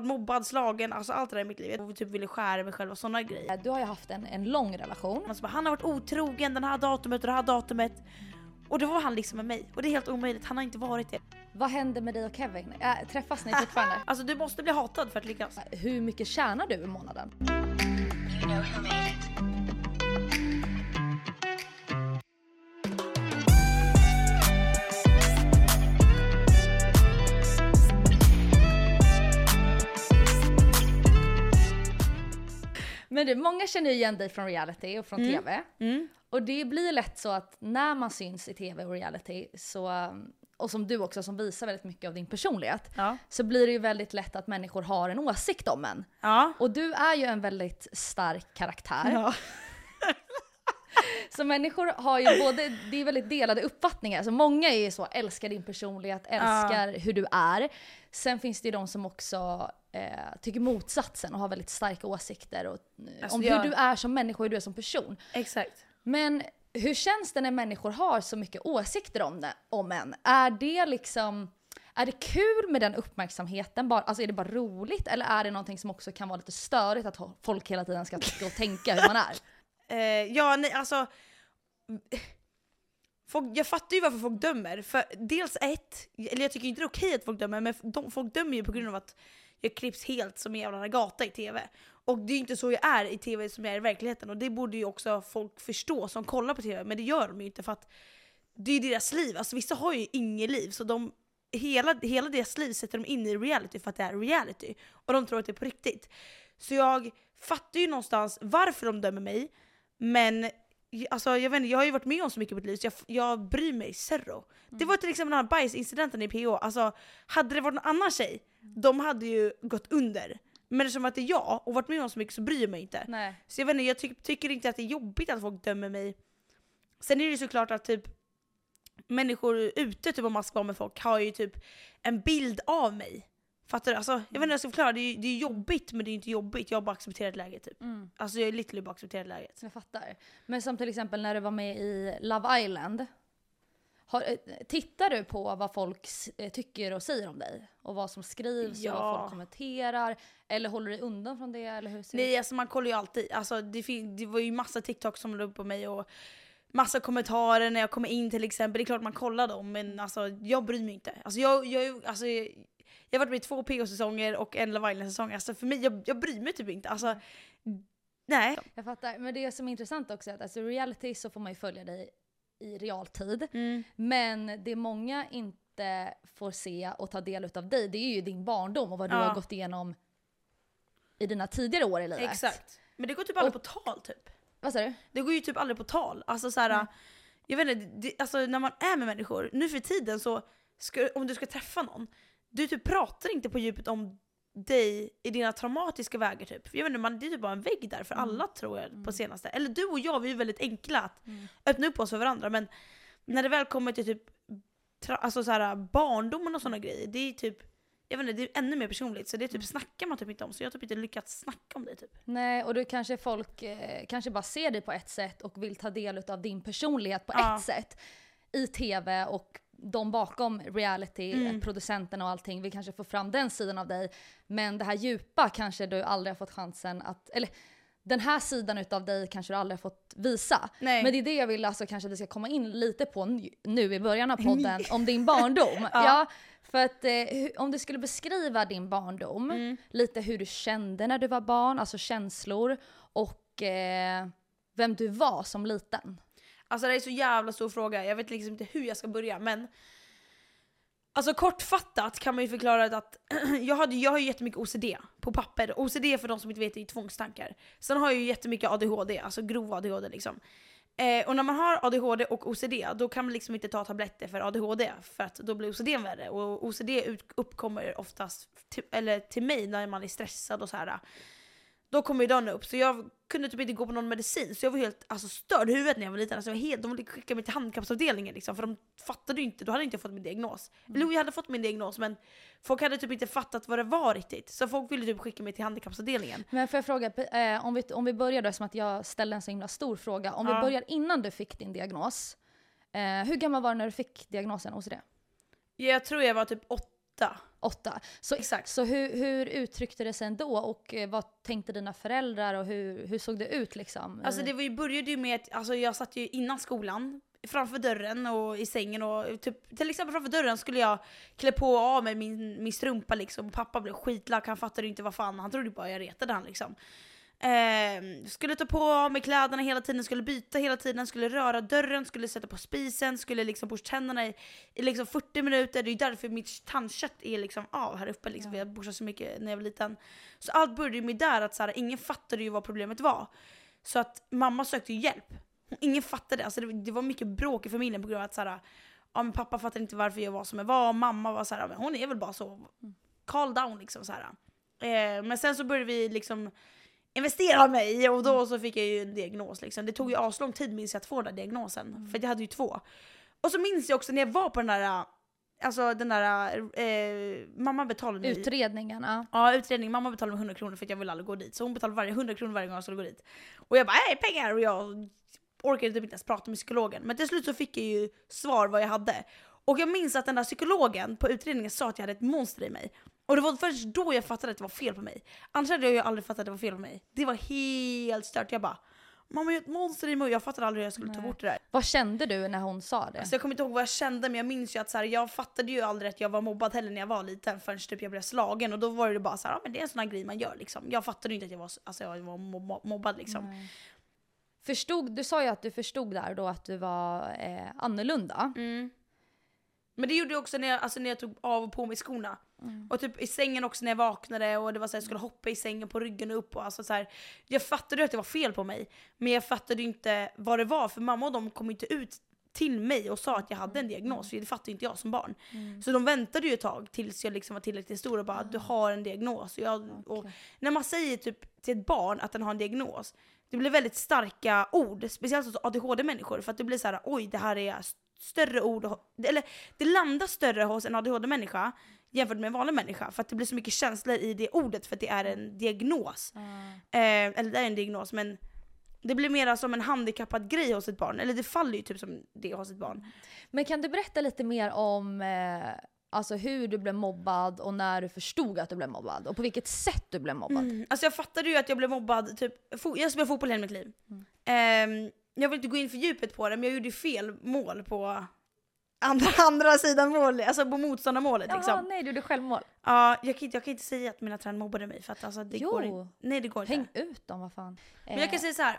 varit mobbad, slagen, alltså allt det där i mitt liv. Jag typ ville skära mig själv och sådana grejer. Du har ju haft en, en lång relation. Alltså han har varit otrogen den här datumet och det här datumet. Och då var han liksom med mig. Och det är helt omöjligt, han har inte varit det. Vad händer med dig och Kevin? Äh, träffas ni fortfarande? Alltså du måste bli hatad för att lyckas. Hur mycket tjänar du i månaden? Men du, många känner ju igen dig från reality och från TV. Mm. Och det blir lätt så att när man syns i TV och reality, så, och som du också som visar väldigt mycket av din personlighet, Ja. så blir det ju väldigt lätt att människor har en åsikt om en. Ja. Och du är ju en väldigt stark karaktär. Ja. Så människor har ju både, det är väldigt delade uppfattningar. Så många är ju så, älskar din personlighet, älskar hur du är. Sen finns det ju de som också eh, tycker motsatsen och har väldigt starka åsikter och, eh, Alltså, om jag- hur du är som människa och hur du är som person. Exakt. Men hur känns det när människor har så mycket åsikter om, det, om en? Är det liksom, är det kul med den uppmärksamheten? Bara, alltså är det bara roligt? Eller är det någonting som också kan vara lite störigt att folk hela tiden ska tycka och tänka hur man är? Eh, ja, nej alltså. Folk, jag fattar ju varför folk dömer. För dels ett, eller jag tycker inte det är okej att folk dömer, men de, folk dömer ju på grund av att jag klipps helt som en jävla gata i TV. Och det är ju inte så jag är i TV som jag är i verkligheten. Och det borde ju också folk förstå som kollar på TV, men det gör de ju inte för att det är ju deras liv. Alltså vissa har ju inget liv, så de, hela, hela deras liv sätter de in i reality för att det är reality. Och de tror att det är på riktigt. Så jag fattar ju någonstans varför de dömer mig, men alltså, jag, vet inte, jag har ju varit med om så mycket i mitt liv så jag, jag bryr mig zero. Det var till exempel den här bajsincidenten i PH, alltså hade det varit en annan tjej, de hade ju gått under. Men eftersom att det är jag och varit med om så mycket så bryr jag mig inte. Nej. Så jag vet inte, jag ty- tycker inte att det är jobbigt att folk dömer mig. Sen är det ju såklart att typ människor ute typ om man ska vara med folk har ju typ en bild av mig. Fattar du? Alltså, jag vet inte hur jag ska förklara, det är, det är jobbigt men det är inte jobbigt, jag har bara accepterat läget typ. Mm. Alltså jag har literally bara accepterat läget. Jag fattar. Men som till exempel när du var med i Love Island. Har, eh, tittar du på vad folk eh, tycker och säger om dig? Och vad som skrivs och Ja. vad folk kommenterar? Eller håller du dig undan från det? Eller hur ser det? Nej alltså man kollar ju alltid, alltså, det, det var ju massa TikTok som la upp på mig och massa kommentarer när jag kommer in till exempel. Det är klart man kollar dem men alltså jag bryr mig inte. Alltså jag, jag, alltså, jag, har varit med i två PH-säsonger och en Love Island-säsong. Alltså för mig, jag, jag bryr mig typ inte. Alltså, nej. Jag fattar. Men det som är intressant också är att alltså, reality så får man ju följa dig i realtid. Men det många inte får se och ta del av dig, det är ju din barndom och vad du Ja. har gått igenom i dina tidigare år i livet. Exakt. Men det går typ aldrig på tal typ. Vad sa du? Det går ju typ aldrig på tal. Alltså såhär, jag vet inte, det, alltså när man är med människor, nu för tiden så, ska, om du ska träffa någon, du typ pratar inte på djupet om dig i dina traumatiska vägar typ. Jag inte, man, det är typ bara en vägg där för alla tror jag på senaste. Eller du och jag, vi är ju väldigt enkla att öppna upp oss för varandra men när det väl kommer till typ alltså såhär, barndomen och sådana grejer, det är typ jag vet inte, det är ännu mer personligt så det är typ snackar man typ inte om så jag har typ inte lyckats snacka om det typ. Nej, och då kanske folk eh, kanske bara ser dig på ett sätt och vill ta del av din personlighet på Ja. ett sätt i tv och de bakom reality, Mm. producenten och allting vill kanske få fram den sidan av dig. Men det här djupa kanske du aldrig har fått chansen att, eller den här sidan utav dig kanske du aldrig har fått visa. Nej. Men det är det jag vill alltså kanske att vi ska komma in lite på nu, i början av podden, om din barndom. ja. för att eh, om du skulle beskriva din barndom, Mm. lite hur du kände när du var barn, alltså känslor och eh, vem du var som liten. Alltså det är så jävla stor fråga, jag vet liksom inte hur jag ska börja men Alltså kortfattat kan man ju förklara att jag, hade, jag har ju jättemycket OCD på papper. OCD för de som inte vet är ju tvångstankar. Sen har jag ju jättemycket ADHD, alltså grov ADHD liksom. Eh, och när man har ADHD och OCD då kan man liksom inte ta tabletter för ADHD för att då blir OCD värre. Och OCD ut, uppkommer oftast till, eller till mig när man är stressad och så här. Då kommer ju den upp, så jag kunde typ inte gå på någon medicin. Så jag var helt alltså, störd i huvudet när jag var liten. Alltså, jag var helt, de ville skicka mig till handikappsavdelningen liksom, för de fattade ju inte, då hade inte jag fått min diagnos. Eller jo, jag hade fått min diagnos men folk hade typ inte fattat vad det var riktigt. Så folk ville typ skicka mig till handikappsavdelningen. Men får jag fråga, eh, om, vi, om vi börjar då, som att jag ställde en så himla stor fråga. Om Ja. vi börjar innan du fick din diagnos. Eh, hur gammal var du när du fick diagnosen OCD? Jag tror jag var typ åtta åtta. Åtta. Så, Exakt. så hur, hur uttryckte det sig då och eh, vad tänkte dina föräldrar och hur, hur såg det ut liksom? Alltså det var ju, började ju med att alltså jag satt ju innan skolan framför dörren och i sängen och typ, till exempel framför dörren skulle jag klä på och av mig min, min strumpa liksom. Och pappa blev skitlack, han fattade inte vad fan, han trodde bara jag retade han liksom. Eh, skulle ta på mig kläderna hela tiden, skulle byta hela tiden, skulle röra dörren, skulle sätta på spisen, skulle liksom borsta tänderna i, i liksom 40 minuter. Det är därför mitt tandkött är liksom av här uppe, liksom, för jag borstade så mycket när jag var liten. Så allt började med där att så här, ingen fattade ju vad problemet var. Så att mamma sökte hjälp. Ingen fattade, alltså det, det var mycket bråk i familjen på grund av att så här, ja, men pappa fattade inte varför jag var som jag var, och mamma var så här, men hon är väl bara så. Calm down liksom så här. Eh, men sen så började vi liksom investera mig och då så fick jag ju en diagnos. Liksom. Det tog ju aslång tid minns jag att få den där diagnosen, för jag hade ju två. Och så minns jag också när jag var på den där, alltså den där, eh, mamma betalade mig Utredningarna. Ja, utredning. Mamma betalade mig 100 kronor för att jag ville aldrig gå dit. Så hon betalade varje 100 kronor varje gång jag skulle gå dit. Och jag bara hej pengar! Och jag orkade typ inte ens prata med psykologen. Men till slut så fick jag ju svar vad jag hade. Och jag minns att den där psykologen på utredningen sa att jag hade ett monster i mig. Och det var först då jag fattade att det var fel på mig. Annars hade jag ju aldrig fattat att det var fel på mig. Det var helt stört. Jag bara Mamma jag har ett monster i mig jag fattade aldrig hur jag skulle ta bort det där. Vad kände du när hon sa det? Alltså jag kommer inte ihåg vad jag kände men jag minns ju att så här, jag fattade ju aldrig att jag var mobbad heller när jag var liten förrän typ jag blev slagen och då var det bara så här, ja men det är en sån här grej man gör liksom. Jag fattade ju inte att jag var, alltså, jag var mob- mobbad liksom. Nej. Förstod, du sa ju att du förstod där då att du var eh, annorlunda. Mm. Men det gjorde jag också när jag, alltså, när jag tog av och på mig skorna. Och typ i sängen också när jag vaknade och det var så här, jag skulle hoppa i sängen på ryggen och upp och alltså så här, Jag fattade att det var fel på mig. Men jag fattade inte vad det var för mamma och de kom inte ut till mig och sa att jag hade en diagnos, för det fattade inte jag som barn. Så de väntade ju ett tag tills jag liksom var tillräckligt stor och bara du har en diagnos. Och, jag, och Okej. när man säger typ till ett barn att den har en diagnos, det blir väldigt starka ord, speciellt hos ADHD-människor, för att det blir så här: oj det här är st- större ord, eller det landar större hos en ADHD-människa jämfört med en vanlig människa, för att det blir så mycket känslor i det ordet för att det är en diagnos. Eh, eller det är en diagnos, men det blir mer som en handikappad grej hos ett barn, eller det faller ju typ som det hos ett barn. Men kan du berätta lite mer om eh, alltså hur du blev mobbad och när du förstod att du blev mobbad? Och på vilket sätt du blev mobbad? Mm. Alltså jag fattade ju att jag blev mobbad, typ, jag spelade fotboll hela mitt liv. Ehm, jag vill inte gå in för djupet på det, men jag gjorde fel mål på andra, andra sidan mål, alltså på motståndarmålet Jaha, liksom. nej du gjorde självmål. Ja, jag, kan inte, jag kan inte säga att mina tränare mobbade mig för att alltså, det Jo. går inte. Nej det går inte. Häng ut dem, vad fan. Men jag kan Eh, säga så här.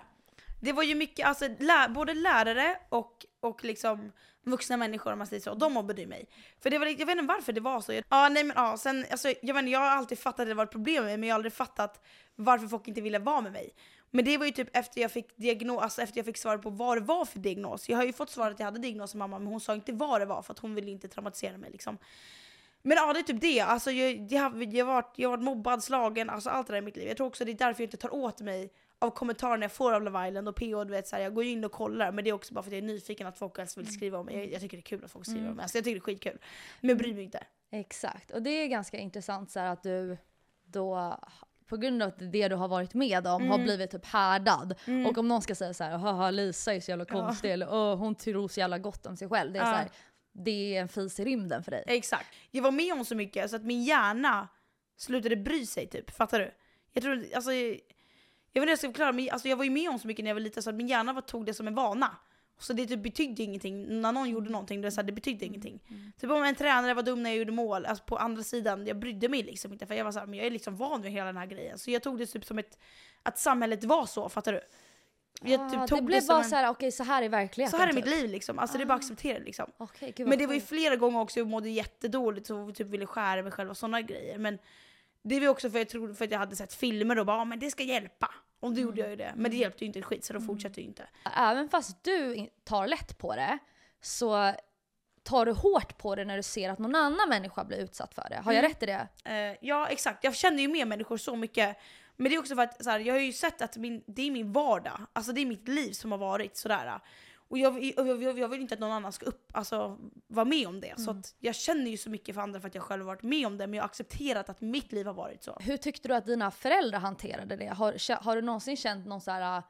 Det var ju mycket, alltså lä både lärare och, och liksom vuxna människor om man säger så, de mobbade ju mig. För det var, jag vet inte varför det var så. Ja nej men ja, sen, alltså, jag, vet inte, jag har alltid fattat att det var ett problem med mig men jag har aldrig fattat varför folk inte ville vara med mig. Men det var ju typ efter jag fick diagnos, alltså efter jag fick svar på vad det var för diagnos. Jag har ju fått svaret att jag hade diagnos av mamma men hon sa inte vad det var för att hon ville inte traumatisera mig liksom. Men ja det är typ det, alltså jag, jag, har- jag, har varit, jag har varit mobbad, slagen, alltså allt det där i mitt liv. Jag tror också det är därför jag inte tar åt mig av kommentarerna jag får av Love Island och PO, du vet så här, jag går in och kollar men det är också bara för att jag är nyfiken att folk helst vill skriva om mig. Jag, jag tycker det är kul att folk skriver om mig, alltså jag tycker det är skitkul. Men jag bryr mig inte. Exakt, och det är ganska intressant så här att du då på grund av att det du har varit med om har blivit typ härdad. Och om någon ska säga så här, haha Lisa är så jävla konstig eller Åh, hon tror så jävla gott om sig själv. Det är, Ja. så här, det är en fis i rymden för dig. Exakt. Jag var med om så mycket så att min hjärna slutade bry sig typ, fattar du? Jag tror, alltså, jag, jag vet inte hur jag ska förklara, men alltså, jag var ju med om så mycket när jag var liten så att min hjärna var, tog det som en vana. Så det typ betydde ingenting, när någon gjorde någonting, det, så här, det betydde ingenting. Typ om en tränare var dum när jag gjorde mål, alltså på andra sidan, jag brydde mig liksom inte för jag var såhär, men jag är liksom van vid hela den här grejen. Så jag tog det typ som ett, att samhället var så, fattar du? Jag Ah, typ det tog blev som bara en- så här, okej så här är verkligheten. så här är typ. mitt liv liksom, alltså det är bara att acceptera det liksom. Gud, Men det var ju flera gånger också jag mådde jättedåligt och typ ville skära mig själv och sådana grejer. Men det var också för jag trodde för att jag hade sett filmer och bara ah, men det ska hjälpa. Och då gjorde jag ju det. Men det hjälpte ju inte ett skit så då fortsatte jag inte. Även fast du tar lätt på det så tar du hårt på det när du ser att någon annan människa blir utsatt för det. Har jag Mm. rätt i det? Eh, ja exakt, jag känner ju med människor så mycket. Men det är också för att så här, jag har ju sett att min, det är min vardag. Alltså det är mitt liv som har varit sådär. Och jag, jag, jag, jag vill inte att någon annan ska upp, alltså, vara med om det. Så att jag känner ju så mycket för andra för att jag själv varit med om det. Men jag har accepterat att mitt liv har varit så. Hur tyckte du att dina föräldrar hanterade det? Har, har du någonsin känt någon så här,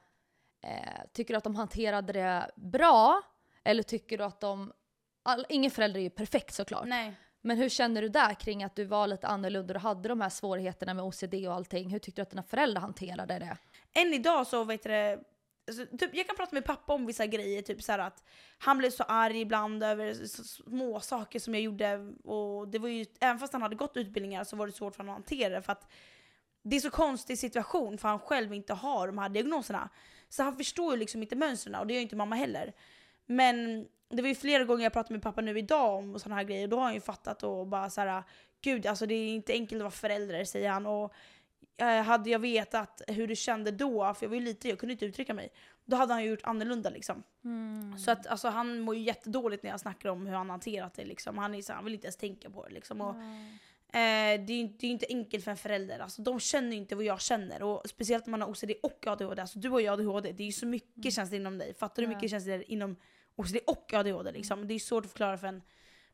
eh, tycker du att de hanterade det bra? Eller tycker du att de, all, ingen förälder är ju perfekt såklart. Nej. Men hur känner du där kring att du var lite annorlunda och hade de här svårigheterna med OCD och allting? Hur tyckte du att dina föräldrar hanterade det? än idag så vet du alltså, typ, jag kan prata med pappa om vissa grejer, typ så här att han blev så arg ibland över små saker som jag gjorde. Och det var ju, även fast han hade gått utbildningar så var det svårt för honom att hantera det. För att det är så konstig situation för han själv inte har de här diagnoserna. Så han förstår ju liksom inte mönstren och det gör inte mamma heller. Men det var ju flera gånger jag pratade med pappa nu idag om sådana här grejer. Då har han ju fattat och bara så här, gud alltså det är inte enkelt att vara förälder säger han. Och hade jag vetat hur det kände då, för jag var ju liten, jag kunde inte uttrycka mig. Då hade han ju gjort annorlunda liksom. Så att alltså, han mår ju jättedåligt när jag snackar om hur han hanterat det liksom. Han, är så, han vill inte ens tänka på det liksom. Och, Eh, det är ju inte, det är inte enkelt för en förälder. Alltså, de känner ju inte vad jag känner. Och speciellt när man har OCD och ADHD. Alltså, du har ju ADHD, det är ju så mycket Mm. känslor inom dig. Fattar du hur mycket känslor inom OCD och ADHD? Liksom? Det är svårt att förklara för en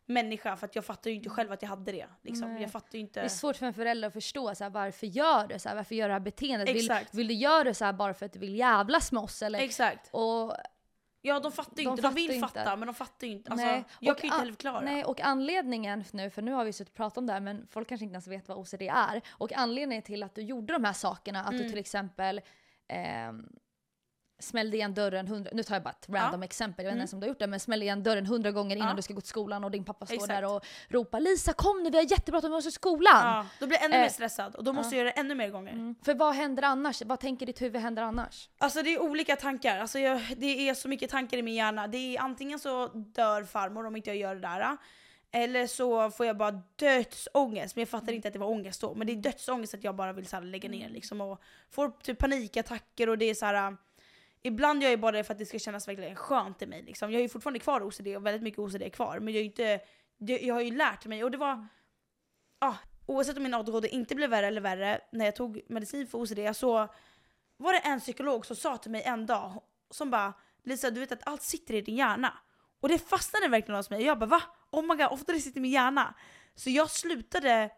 människa för att jag fattar ju inte själv att jag hade det. Liksom. Jag fattar inte. Det är svårt för en förälder att förstå så här, varför gör du så här, varför gör du det här beteendet? Vill, Exakt. vill du göra det så här bara för att du vill jävlas med oss? Eller? Exakt. Och, Ja de fattar ju De inte, fattar de vill inte. fatta men de fattar ju inte. Alltså, Nej, jag och kan ju inte heller förklara. nej, och anledningen nu, för nu har vi suttit och pratat om det här men folk kanske inte ens vet vad OCD är. Och anledningen till att du gjorde de här sakerna, att du Mm. till exempel ehm, smällde igen dörren hundra, nu tar jag bara ett random exempel, jag vet inte Mm. ens om du har gjort det, men smällde igen dörren hundra gånger innan Ja. du ska gå till skolan och din pappa står Exakt. där och ropar Lisa kom nu vi har jättebråttom, vi måste till skolan! Ja, då blir jag ännu Eh, mer stressad och då måste jag göra det ännu mer gånger. Mm. För vad händer annars? Vad tänker ditt huvud händer annars? Alltså det är olika tankar, alltså jag, det är så mycket tankar i min hjärna. Det är antingen så dör farmor om inte jag gör det där. Eller så får jag bara dödsångest, men jag fattar inte att det var ångest då. Men det är dödsångest att jag bara vill så lägga ner liksom och får typ panikattacker och det är så här. Ibland gör jag bara det för att det ska kännas verkligen skönt i mig. Liksom. Jag har ju fortfarande kvar OCD och väldigt mycket OCD är kvar. Men jag, är inte, jag har ju lärt mig och det var... Ah, oavsett om min ADHD inte blev värre eller värre när jag tog medicin för OCD så var det en psykolog som sa till mig en dag som bara Lisa du vet att allt sitter i din hjärna. Och det fastnade verkligen hos mig. Jag bara va? Oh my god, ofta det sitter i min hjärna. Så jag slutade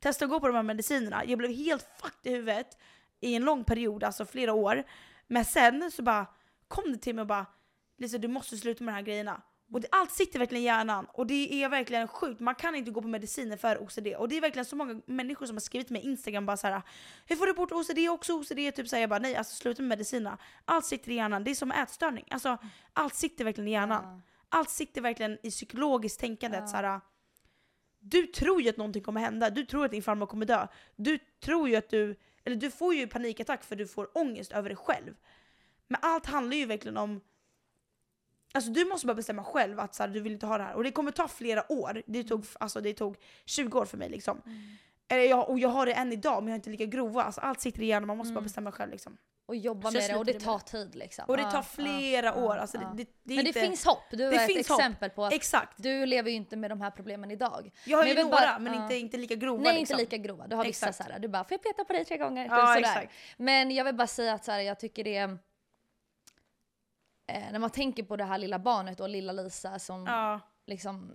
testa att gå på de här medicinerna. Jag blev helt fucked i huvudet i en lång period, alltså flera år. Men sen så bara kom det till mig och bara Lisa du måste sluta med de här grejerna. Och det, allt sitter verkligen i hjärnan och det är verkligen sjukt. Man kan inte gå på mediciner för OCD. Och det är verkligen så många människor som har skrivit till mig Instagram bara så här. Hur får du bort OCD också OCD? Typ så här, jag bara nej alltså sluta med medicinerna. Allt sitter i hjärnan. Det är som ätstörning. Alltså allt sitter verkligen i hjärnan. Allt sitter verkligen i psykologiskt tänkande. Ja. Så här, du tror ju att någonting kommer hända. Du tror att din farmor kommer dö. Du tror ju att du, eller du får ju panikattack för du får ångest över dig själv. Men allt handlar ju verkligen om Alltså du måste bara bestämma själv att så här, du vill inte ha det här. Och det kommer ta flera år. Det tog, alltså, det tog 20 år för mig liksom. Eller jag, och jag har det än idag men jag är inte lika grova. Alltså, allt sitter i hjärnan, man måste bara bestämma själv liksom. Och jobba Så jag med det och det tar tid liksom. Och det tar flera ja, år. Alltså, ja. det, det, det Men inte, det finns hopp, du det är ett finns hopp. exempel på att Exakt. du lever ju inte med de här problemen idag. Jag har Men ju några bara- men inte, inte lika grova Nej liksom. inte lika grova, du har vissa Exakt. såhär, du bara får jag peta på dig tre gånger? Ja, typ sådär. exakt. Men jag vill bara säga att så här, jag tycker det är... Eh, när man tänker på det här lilla barnet och lilla Lisa som Ja. liksom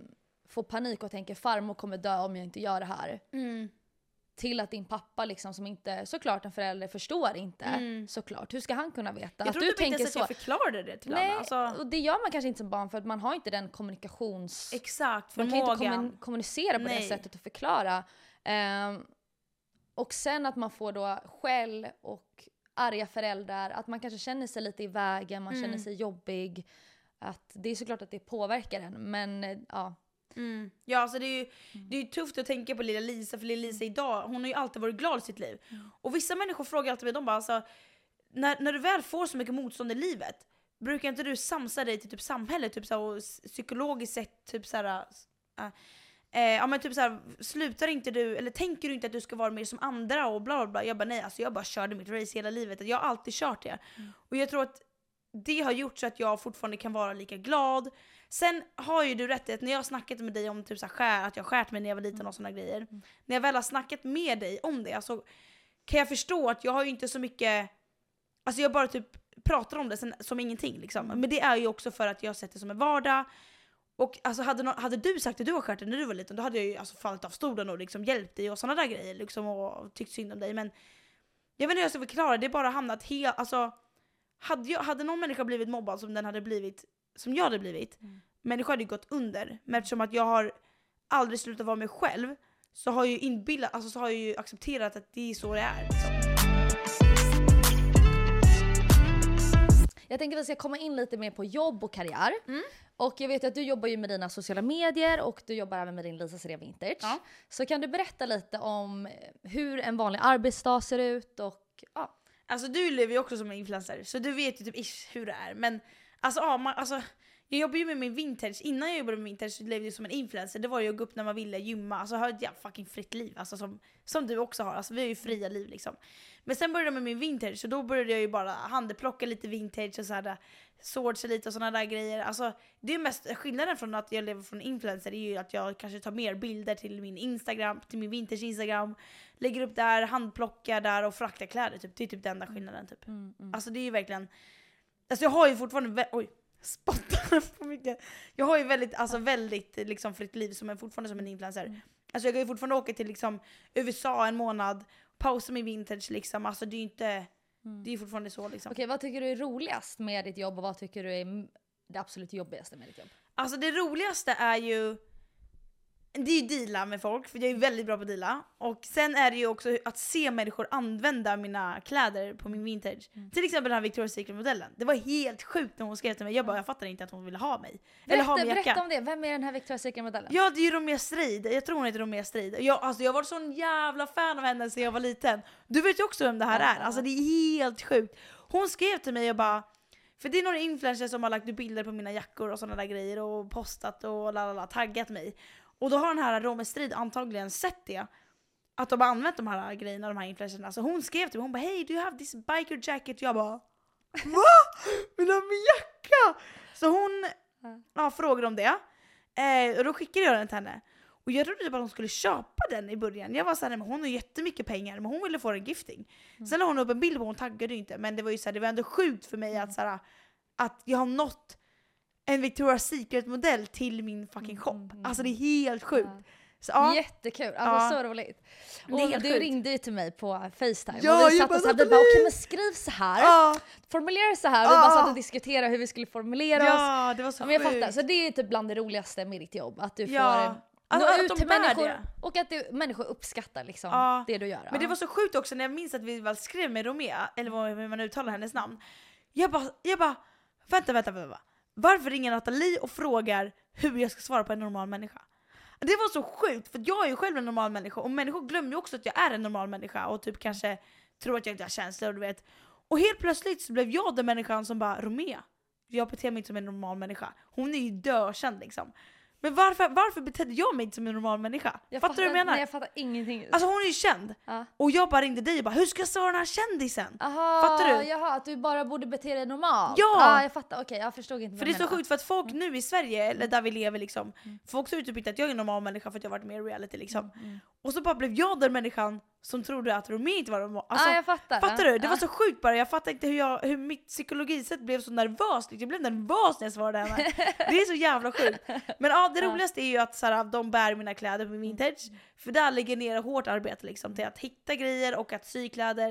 får panik och tänker farmor kommer dö om jag inte gör det här. Mm. Till att din pappa liksom som inte, såklart en förälder förstår inte, Mm. såklart. Hur ska han kunna veta? Jag att du typ tänker så. jag förklarade det till Nej, Anna. Alltså, och det gör man kanske inte som barn för att man har inte den kommunikations... exakt, Man kan förmågan. inte kommun- kommunicera på det Nej. sättet och förklara. Ehm, och sen att man får då skäll och arga föräldrar, att man kanske känner sig lite i vägen, man Mm. känner sig jobbig. Att det är såklart att det påverkar en, men eh, ja. Mm. Ja alltså det är, ju, det är ju tufft att tänka på lilla Lisa, för lilla Lisa idag, hon har ju alltid varit glad i sitt liv. Och vissa människor frågar alltid mig, de bara alltså, när, när du väl får så mycket motstånd i livet, brukar inte du samsa dig till typ samhället typ så här, och psykologiskt sett typ såhär, äh, eh, ja men typ såhär, slutar inte du, eller tänker du inte att du ska vara mer som andra och bla bla bla. Jag bara nej alltså jag bara körde mitt race hela livet, jag har alltid kört det. Och jag tror att det har gjort så att jag fortfarande kan vara lika glad. Sen har ju du rätt i att när jag har snackat med dig om typ så här skär, att jag skärt mig när jag var liten och såna grejer. När jag väl har snackat med dig om det så kan jag förstå att jag har ju inte så mycket, alltså jag bara typ pratar om det sen, som ingenting liksom. Men det är ju också för att jag har sett det som en vardag. Och alltså hade, nå- hade du sagt att du var skärt när du var liten då hade jag ju alltså fallit av stolen och liksom hjälpt dig och såna där grejer liksom och tyckt synd om dig. Men jag vet inte hur jag ska förklara, det är bara hamnat helt, alltså hade, jag, hade någon människa blivit mobbad som den hade blivit, som jag hade blivit, människor hade ju gått under. Men eftersom att jag har aldrig slutat vara mig själv så har jag ju inbillat, alltså så har jag ju accepterat att det är så det är. Liksom. Jag tänker att vi ska komma in lite mer på jobb och karriär. Mm. Och jag vet att du jobbar ju med dina sociala medier och du jobbar även med din Lisa Serén Vintage. Ja. Så kan du berätta lite om hur en vanlig arbetsdag ser ut och ja. Alltså du lever ju också som en influencer, så du vet ju typ ish hur det är. Men alltså, ja, man, alltså jag jobbar ju med min vintage, innan jag jobbade med vintage så levde jag som en influencer. Det var ju att gå upp när man ville, gymma, alltså ha ett jävla fucking fritt liv. Alltså som, som du också har, alltså vi har ju fria liv liksom. Men sen började jag med min vintage, så då började jag ju bara handplocka lite vintage och såhär swords lite och sådana där grejer. Alltså det är mest skillnaden från att jag lever från influencer är ju att jag kanske tar mer bilder till min instagram, till min vintage instagram, lägger upp där, handplockar där och fraktar kläder typ. Det är typ den enda skillnaden typ. Mm, mm. Alltså det är ju verkligen, alltså jag har ju fortfarande, oj, spottar på mycket. Jag har ju väldigt, alltså väldigt liksom fritt liv som är fortfarande som en influencer. Mm. Alltså jag kan ju fortfarande åka till liksom USA en månad, pausa min vintage liksom, alltså det är ju inte, det är fortfarande så liksom. Mm. Okej, vad tycker du är roligast med ditt jobb och vad tycker du är det absolut jobbigaste med ditt jobb? Alltså det roligaste är ju det är ju deala med folk, för jag är väldigt bra på att deala. Och sen är det ju också att se människor använda mina kläder på min vintage. Mm. Till exempel den här Victoria's Secret-modellen. Det var helt sjukt när hon skrev till mig. Jag bara, jag fattar inte att hon ville ha mig. Eller ha Berätta, min jacka. berätta om det, vem är den här Victoria's Secret-modellen? Ja det är ju Romea Strid, jag tror hon heter Romea Strid. Jag, alltså, jag har varit sån jävla fan av henne sedan jag var liten. Du vet ju också vem det här Ja. är, alltså det är helt sjukt. Hon skrev till mig och bara för det är några influencers som har lagt bilder på mina jackor och sådana där grejer och postat och lalala, taggat mig. Och då har den här Romea Strid antagligen sett det. Att de har använt de här grejerna, de här influencerna. Så hon skrev till mig, hon bara hej do you have this biker jacket? Jag bara VA? Vill du ha min jacka? Så hon Ja. frågade om det. Eh, och då skickade jag den till henne. Och jag trodde typ att hon skulle köpa den i början. Jag var såhär, men hon har jättemycket pengar men hon ville få en gifting. Sen la hon upp en bild på hon taggade ju inte men det var ju såhär, det var ändå sjukt för mig att, såhär, att jag har nått en Victoria's Secret modell till min fucking shop. Mm, mm, Alltså det är helt sjukt. Ja. Så, ja. Jättekul, alltså Ja. så roligt. Det Och du sjukt. ringde ju till mig på Facetime Ja, och vi satt och så här, vi bara okej men skriv så här, Ja, formulera så här, vi bara satt och diskuterade hur vi skulle formulera oss. ja, det var så men jag fattar, så det är typ bland det roligaste med ditt jobb, att du får Alltså, nå ut till människor det. och att du, människor uppskattar liksom Ja. det du gör. Men det var så sjukt också när jag minns att vi väl skrev med Romea, eller vad- hur man uttalar hennes namn. Jag bara, jag bara vänta, vänta, vänta. Varför ringer Nathalie och frågar hur jag ska svara på en normal människa? Det var så sjukt, för jag är ju själv en normal människa och människor glömmer ju också att jag är en normal människa och typ kanske tror att jag inte har känslor, du vet. Och helt plötsligt så blev jag den människan som bara Romea, jag beter mig inte som en normal människa. Hon är ju dökänd liksom. Men varför, varför betedde jag mig inte som en normal människa? jag fattar du vad jag menar? Nej, jag fattar ingenting. Alltså hon är ju känd. ja. Och jag bara ringde dig och bara hur ska jag svara den här kändisen? Aha, fattar du? Jaha, att du bara borde bete dig normalt? Ja! Ah, jag fattar, okej jag förstod inte För det är så sjukt för att folk nu i Sverige, eller där vi lever liksom, folk tror typ inte att jag är en normal människa för att jag har varit med i reality liksom. Mm. Och så bara blev jag den människan som trodde att Romeo inte var normal. Alltså, ah, jag fattar. fattar du? Det Ja. var så sjukt bara, jag fattar inte hur, jag, hur mitt psykologisätt blev så nervöst. Jag blev nervös när jag svarade henne. Det är så jävla sjukt. Men ja, det roligaste är ju att så här, de bär mina kläder på vintage. För där lägger jag ner hårt arbete liksom, till att hitta grejer och att sy kläder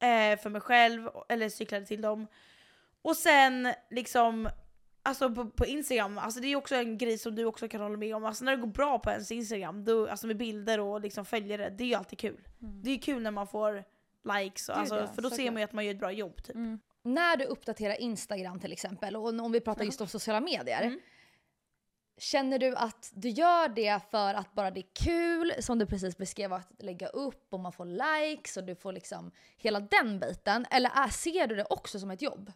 eh, för mig själv, eller sy kläder till dem. Och sen liksom Alltså på, på Instagram, alltså det är också en grej som du också kan hålla med om. Alltså när det går bra på ens Instagram, då, alltså med bilder och liksom följare, det är ju alltid kul. Det är kul när man får likes, och, alltså, ja, för då ser man ju att man gör ett bra jobb. Typ. Mm. När du uppdaterar Instagram till exempel, och om vi pratar just om sociala medier. Mm. Känner du att du gör det för att bara det är kul, som du precis beskrev, att lägga upp och man får likes och du får liksom hela den biten? Eller är, ser du det också som ett jobb?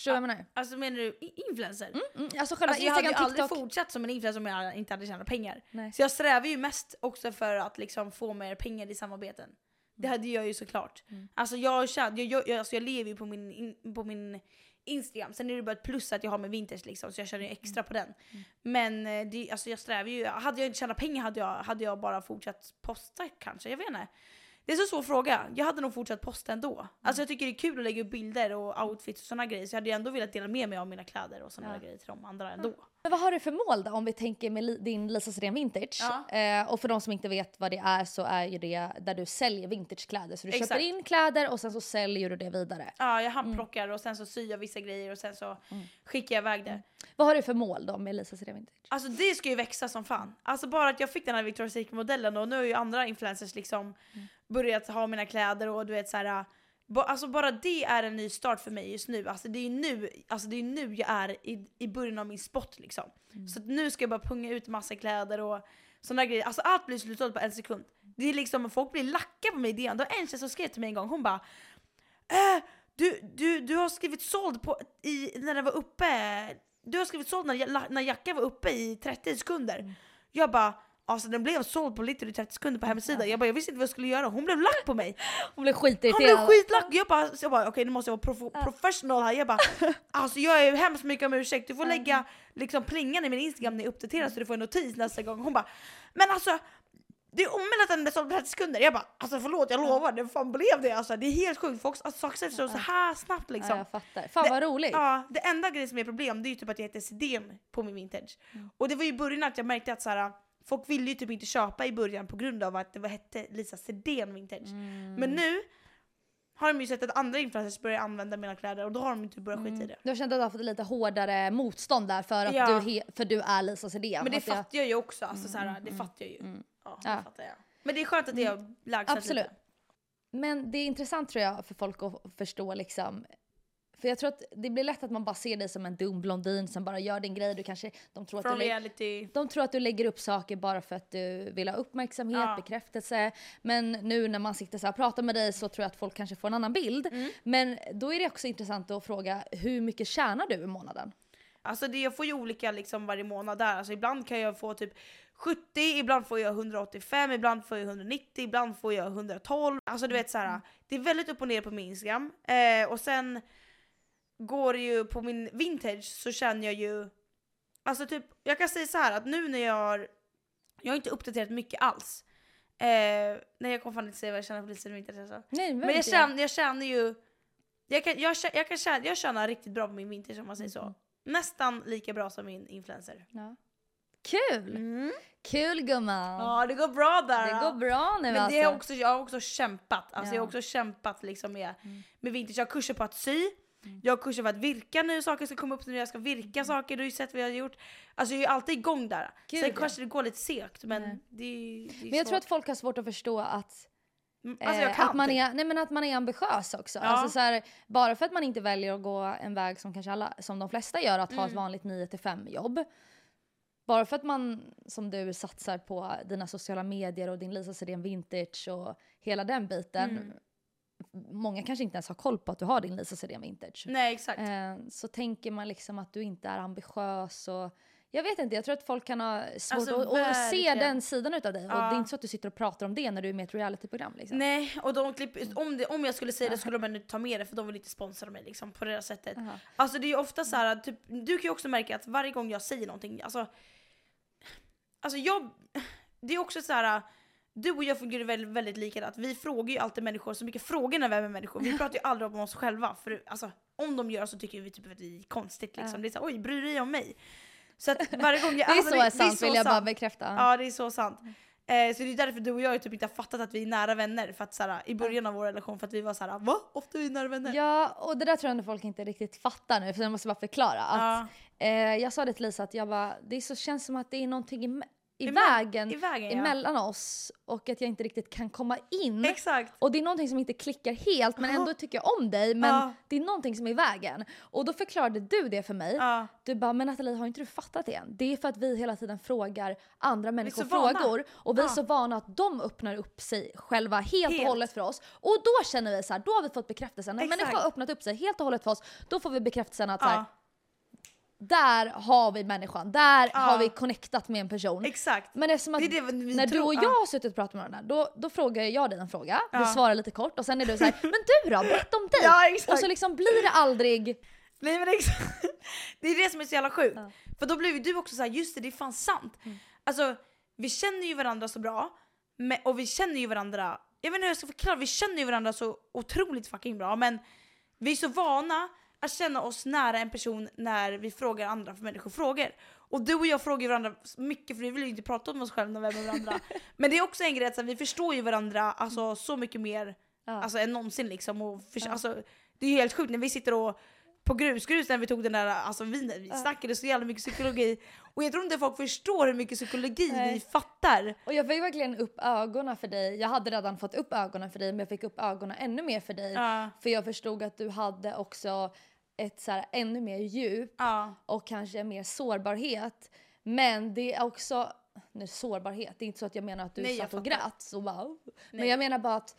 Förstår du vad jag menar? Alltså menar du influencer? Mm, alltså själva Alltså jag hade ju aldrig fortsatt som en influencer om jag inte hade tjänat pengar. Nej. Så jag strävar ju mest också för att liksom få mer pengar i samarbeten. Det hade jag ju såklart. Mm. Alltså jag, jag, jag, jag, alltså jag lever ju på min, in, på min Instagram, sen är det bara ett plus att jag har med vintage liksom, så jag tjänar ju extra på den. Men eh, det, alltså jag strävar ju, hade jag inte tjänat pengar hade jag, hade jag bara fortsatt posta kanske, jag vet inte. Det är så svår fråga. Jag hade nog fortsatt posta ändå. Alltså jag tycker det är kul att lägga upp bilder och outfits och såna grejer. Så jag hade ju ändå velat dela med mig av mina kläder och såna Ja. grejer till de andra ändå. Men vad har du för mål då om vi tänker med din Lisa Sirén Vintage? Ja. Eh, och för de som inte vet vad det är så är ju det där du säljer vintagekläder. Så du Exakt. köper in kläder och sen så säljer du det vidare. Ja, jag handplockar och sen så syr jag vissa grejer och sen så skickar jag iväg det. Vad har du för mål då med Lisa Sirén Vintage? Alltså det ska ju växa som fan. Alltså bara att jag fick den här Victoria's Secret-modellen och nu har ju andra influencers liksom börjat ha mina kläder och du vet så här. ba- Alltså bara det är en ny start för mig just nu. Alltså det är nu, alltså det är nu jag är i, i början av min spot liksom. Så att nu ska jag bara punga ut massa kläder och sådana grejer. Alltså allt blir slutsålt på en sekund. Det är liksom, folk blir lacka på mig i DN. Det var en tjej som skrev till mig en gång, hon bara äh, du, du, du har skrivit såld på, i, när det var uppe, du har skrivit såld när, när jackan var uppe i 30 sekunder. Jag bara, alltså den blev såld på literally 30 sekunder på hemsidan. Jag bara, jag visste inte vad jag skulle göra. Hon blev lack på mig. Hon blev Han blev skitirriterad. skitlack. Jag bara, så jag bara okej nu måste jag vara prof- professional här. Jag bara, alltså jag är hemskt mycket om ursäkt. Du får lägga liksom plingan i min instagram när jag uppdaterar så du får en notis nästa gång. Hon bara, men alltså det är omöjligt att den är såld på 30 sekunder. Jag bara, alltså förlåt jag lovar, det fan blev det alltså. Det är helt sjukt. Folk, alltså, saker sig så här snabbt Ja, liksom. jag fattar. Fan vad roligt. Ja, det enda grejen som är problem det är ju typ att jag heter Sidén på min vintage. Mm. Och det var ju i början att jag märkte att så här, folk ville ju typ inte köpa i början på grund av att det var, hette Lisa Sidén vintage. Mm. Men nu har de ju sett att andra influencers börjar använda mina kläder och då har de ju typ börjat skita i det. Du har känt att du har fått lite hårdare motstånd där för att, Ja. du, för du är Lisa Sidén. Men det jag- fattar jag ju också, alltså, så här, det fattar jag ju. Ja, det Ja. fattar jag. Men det är skönt att det har lagts Absolut. lite. Men det är intressant tror jag för folk att förstå liksom. För jag tror att det blir lätt att man bara ser dig som en dum blondin som bara gör din grej. Du kanske, de, tror att du reality. de tror att du lägger upp saker bara för att du vill ha uppmärksamhet, Ja. bekräftelse. Men nu när man sitter så här och pratar med dig så tror jag att folk kanske får en annan bild. Mm. Men då är det också intressant att fråga hur mycket tjänar du i månaden? Alltså det, jag får ju olika liksom varje månad där. Alltså ibland kan jag få typ 70, ibland får jag 185, ibland får jag 190, ibland får jag 112. Alltså du vet så här, det är väldigt upp och ner på min Instagram. Eh, och sen går ju på min vintage så känner jag ju, alltså typ, jag kan säga så här att nu när jag har, jag har inte uppdaterat mycket alls. Eh, nej jag kommer fan inte säga vad jag tjänar på Lisa vintage alltså. Nej, Men jag känner, jag känner ju, jag kan, jag, jag kan tjäna, jag tjänar riktigt bra på min vintage om man säger så. Nästan lika bra som min influencer. Ja. Kul! Kul gumman! Ja det går bra där. det ja. går bra nu Men alltså. det har också, jag har också kämpat. Alltså jag har Ja. också kämpat liksom med, med vintage. Jag har kurser på att sy. Jag har kurser på att virka nu, saker ska komma upp nu, jag ska virka saker, du har ju sett vad jag har gjort. Alltså jag är alltid igång där. Gud, Sen kanske det går lite segt men Nej. det, är- det är Men jag tror svårt. att folk har svårt att förstå att Mm, Alltså jag Eh, att, man är, nej men att man är ambitiös också. Ja. Alltså så här, bara för att man inte väljer att gå en väg som kanske alla, som de flesta gör, att ha Mm. ett vanligt 9-5 jobb. Bara för att man som du satsar på dina sociala medier och din Lisa Sidén Vintage och hela den biten. Mm. Många kanske inte ens har koll på att du har din Lisa Sidén Vintage. Nej exakt. Eh, så tänker man liksom att du inte är ambitiös och jag vet inte, jag tror att folk kan ha svårt Alltså, att, att se den sidan utav dig. Och Ja. det är inte så att du sitter och pratar om det när du är med i ett realityprogram. Liksom. Nej, och de klipp, om, det, om jag skulle säga det skulle de ändå ta med det för de vill inte sponsra mig liksom, på det där sättet. Aha. Alltså det är ju ofta så här, typ, du kan ju också märka att varje gång jag säger någonting, alltså, alltså jag, det är också så här. Du och jag fungerar väldigt, väldigt likadant. Vi frågar ju alltid människor så mycket frågor när vi är med människor. Vi pratar ju aldrig om oss själva. För alltså, om de gör så tycker vi typ att det är konstigt. Liksom. Ja. Det är så här, oj bryr du dig om mig? Så att varje gång jag, Det är alltså, så är sant så vill jag bara sant. bekräfta. Ja det är så sant. Eh, så det är därför du och jag typ inte har fattat att vi är nära vänner för att, såhär, i början av vår relation för att vi var såhär va? Ofta är vi nära vänner? Ja, och det där tror jag ändå folk inte riktigt fattar nu, för jag måste bara förklara. Att, Ja. eh, jag sa det till Lisa att jag bara, det så känns som att det är någonting i, Emellan- vägen I vägen ja. emellan oss och att jag inte riktigt kan komma in. Exakt. Och det är någonting som inte klickar helt men ändå tycker jag om dig men Ja. det är någonting som är i vägen. Och då förklarade du det för mig. Ja. Du bara, men Nathalie har inte du fattat det än? Det är för att vi hela tiden frågar andra människor så vana. frågor och vi är Ja. så vana att de öppnar upp sig själva helt, och hållet för oss. Och då känner vi så här, då har vi fått bekräftelsen. När en människa har öppnat upp sig helt och hållet för oss, då får vi bekräftelsen att så här, Ja. Där har vi människan, där Ja. har vi connectat med en person. Exakt. Men eftersom att Det det när du tror, och ja. jag har suttit och pratat med varandra, då, då frågar jag dig en fråga, du Ja. svarar lite kort och sen är du så här, men du då, berätta om dig! Ja, exakt. och så liksom blir det aldrig, Nej men exakt. Det är det som är så jävla sjukt. Mm. För då ju du också så här, just det det är fan sant. Alltså vi känner ju varandra så bra och vi känner ju varandra jag vet inte hur jag ska förklara, vi känner ju varandra så otroligt fucking bra men vi är så vana att känna oss nära en person när vi frågar andra för människor frågor. Och du och jag frågar varandra mycket för vi vill ju inte prata om oss själva när vi är med varandra. men det är också en grej att så här, vi förstår ju varandra alltså, så mycket mer Ja. alltså, än någonsin liksom. Och för, Ja. alltså, det är ju helt sjukt när vi sitter och på grusgrus när vi tog den där, alltså vi, vi snackade så jävla mycket psykologi. Och jag tror inte folk förstår hur mycket psykologi Nej. vi fattar. Och jag fick verkligen upp ögonen för dig. Jag hade redan fått upp ögonen för dig men jag fick upp ögonen ännu mer för dig. Ja. För jag förstod att du hade också ett så här, ännu mer djup Ja. och kanske mer sårbarhet. Men det är också, nu sårbarhet, det är inte så att jag menar att du Nej, satt och grät så wow. Men jag menar bara att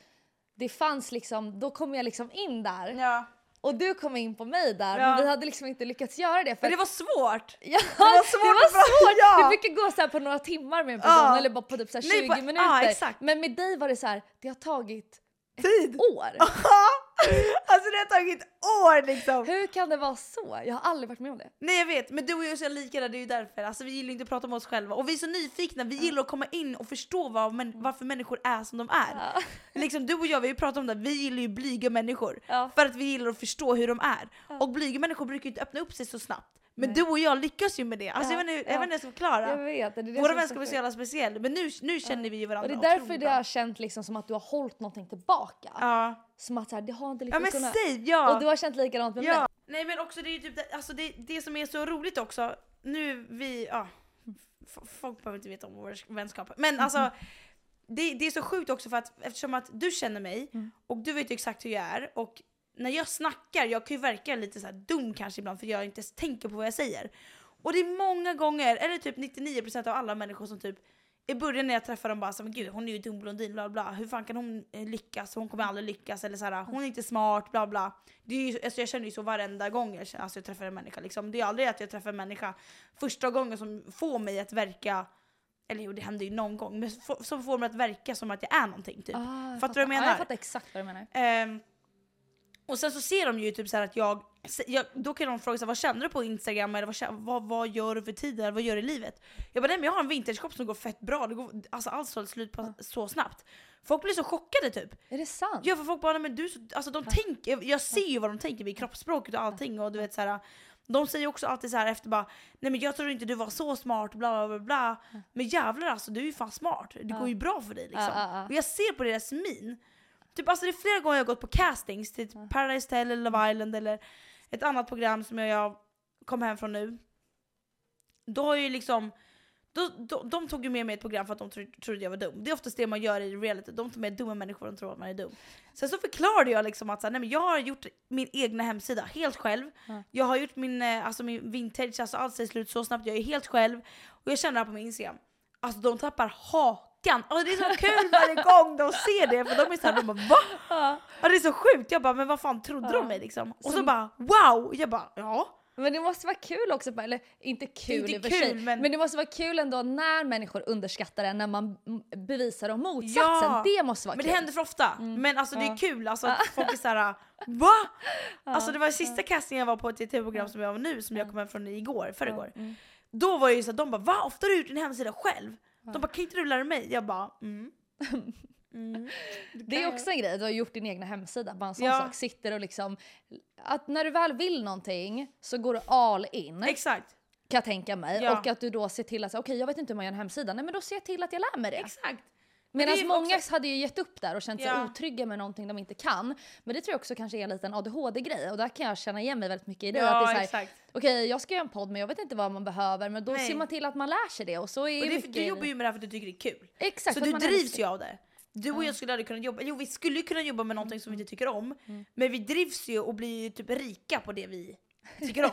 det fanns liksom, då kom jag liksom in där ja. Och du kom in på mig där Ja. men vi hade liksom inte lyckats göra det. För Men det var svårt! Ja, Det var svårt det var svårt. Ja. Det brukar gå så på några timmar med en person Ja. eller bara på typ så här Nej, 20 på- minuter. Men med dig var det så här, det har tagit Tid! år. alltså det har tagit år liksom! Hur kan det vara så? Jag har aldrig varit med om det. Nej jag vet, men du och jag är så lika där, det är ju därför. Alltså, vi gillar inte att prata om oss själva och vi är så nyfikna, vi gillar att komma in och förstå vad, men, varför människor är som de är. Ja. Liksom, du och jag vi har ju pratat om det, vi gillar ju blyga människor. Ja. För att vi gillar att förstå hur de är. Och blyga människor brukar ju inte öppna upp sig så snabbt. Men Nej. du och jag lyckas ju med det. Alltså, Ja, jag, vet inte, ja. jag vet inte ska förklara. Jag vet. Det är det Våra vänskap är så jävla speciell, men nu, nu känner vi ju Och varandra det är därför det har känt liksom som att du har hållit någonting tillbaka. Ja. Som att så här, det har inte ja liksom men kunnat... säg ja! Och du har känt likadant med mig. Ja. Nej men också det är ju typ det, alltså det, det som är så roligt också, nu vi, ja, folk behöver inte veta om vår vänskap. Men alltså det, det är så sjukt också för att eftersom att du känner mig Mm. och du vet ju exakt hur jag är och när jag snackar, jag kan ju verka lite så här dum kanske ibland för jag inte ens tänker på vad jag säger. Och det är många gånger, eller typ 99% av alla människor som typ i början när jag träffar dem bara så men gud hon är ju dum blondin bla bla hur fan kan hon eh, lyckas, hon kommer aldrig lyckas eller så här, hon är inte smart bla bla. Det är ju, alltså jag känner ju så varenda gång jag, alltså jag träffar en människa liksom. Det är aldrig att jag träffar en människa första gången som får mig att verka eller jo det händer ju någon gång, men som får mig att verka som att jag är någonting typ. Ah, jag Fattar du vad jag Ja, menar? jag fattar exakt vad du menar. Ehm, och sen så ser de ju typ så att jag, jag då kan de fråga så här, vad känner du på Instagram eller vad, vad, vad gör du för eller vad gör du i livet? Jag bara nej men jag har en vintageshop som går fett bra, det går, alltså allt sålt slut på, så snabbt. Folk blir så chockade typ. Är det sant? Ja för folk bara nej, men du, alltså de tänker, jag ser ju vad de tänker med kroppsspråket och allting och du vet så här. De säger också alltid så här efter bara nej men jag tror inte du var så smart bla bla bla bla. Men jävlar alltså du är ju fan smart, det går ju bra för dig liksom. Och jag ser på deras min. Typ alltså det är flera gånger jag har gått på castings till Paradise Hotel eller Love Island eller ett annat program som jag, kom hem från nu. Då har ju liksom då, då, de tog ju med mig i ett program för att de tro, trodde jag var dum. Det är oftast det man gör i reality, de tar med dumma människor de tror att man är dum. Sen så förklarade jag liksom att så här, nej, men jag har gjort min egna hemsida helt själv. Ja. Jag har gjort min, eh, alltså min vintage, alltså allt ser slut så snabbt, jag är helt själv. Och jag känner det här på min Instagram, alltså de tappar hakan. Och det är så kul varje gång de ser det för de är såhär, de bara va? Ja. Ja, det är så sjukt, jag bara men vad fan trodde Ja. de mig liksom? Och så, Så- bara wow! Jag bara ja. Men det måste vara kul också, eller inte kul inte i och för kul, sig, men- men... det måste vara kul ändå när människor underskattar en, när man mm, bevisar om motsatsen. Ja, det måste vara Men kul. det händer för ofta. Men alltså det är kul alltså, att folk är såhär va? Alltså det var sista castingen jag var på ett tv-program som jag var nu som jag kom hem från igår, förrgår. Mm. Då var jag ju så att de bara va? Ofta har du gjort din hemsida själv? De bara kan inte du lära mig? Jag bara mm. mm. Det är också en grej, du har gjort din egna hemsida, bara en sån Ja. sak. Sitter och liksom, att när du väl vill någonting så går du all in. Exakt. kan jag tänka mig. Ja. Och att du då ser till att, okej jag vet inte hur man gör en hemsida, nej men då ser jag till att jag lär mig det. Exakt. Medan många också- hade ju gett upp där och känt sig Ja. otrygga med någonting de inte kan. Men det tror jag också kanske är en liten ADHD-grej och där kan jag känna igen mig väldigt mycket i det. att det är Ja så här, exakt. Okej jag ska göra en podd men jag vet inte vad man behöver men då Nej. ser man till att man lär sig det och så är Och det, mycket... du jobbar ju med det här för att du tycker det är kul. Exakt, Så du drivs ju av det. Du och jag skulle aldrig kunna jobba, jo vi skulle kunna jobba med någonting som vi inte tycker om, Mm. men vi drivs ju och blir ju typ rika på det vi tycker om.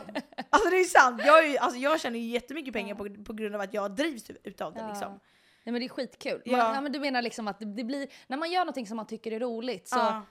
alltså det är sant, jag, är ju, alltså, jag tjänar ju jättemycket pengar på, på grund av att jag drivs utav det liksom. Nej men det är skitkul. Man, Ja. ja. men du menar liksom att det, det blir, när man gör någonting som man tycker är roligt så, Ja.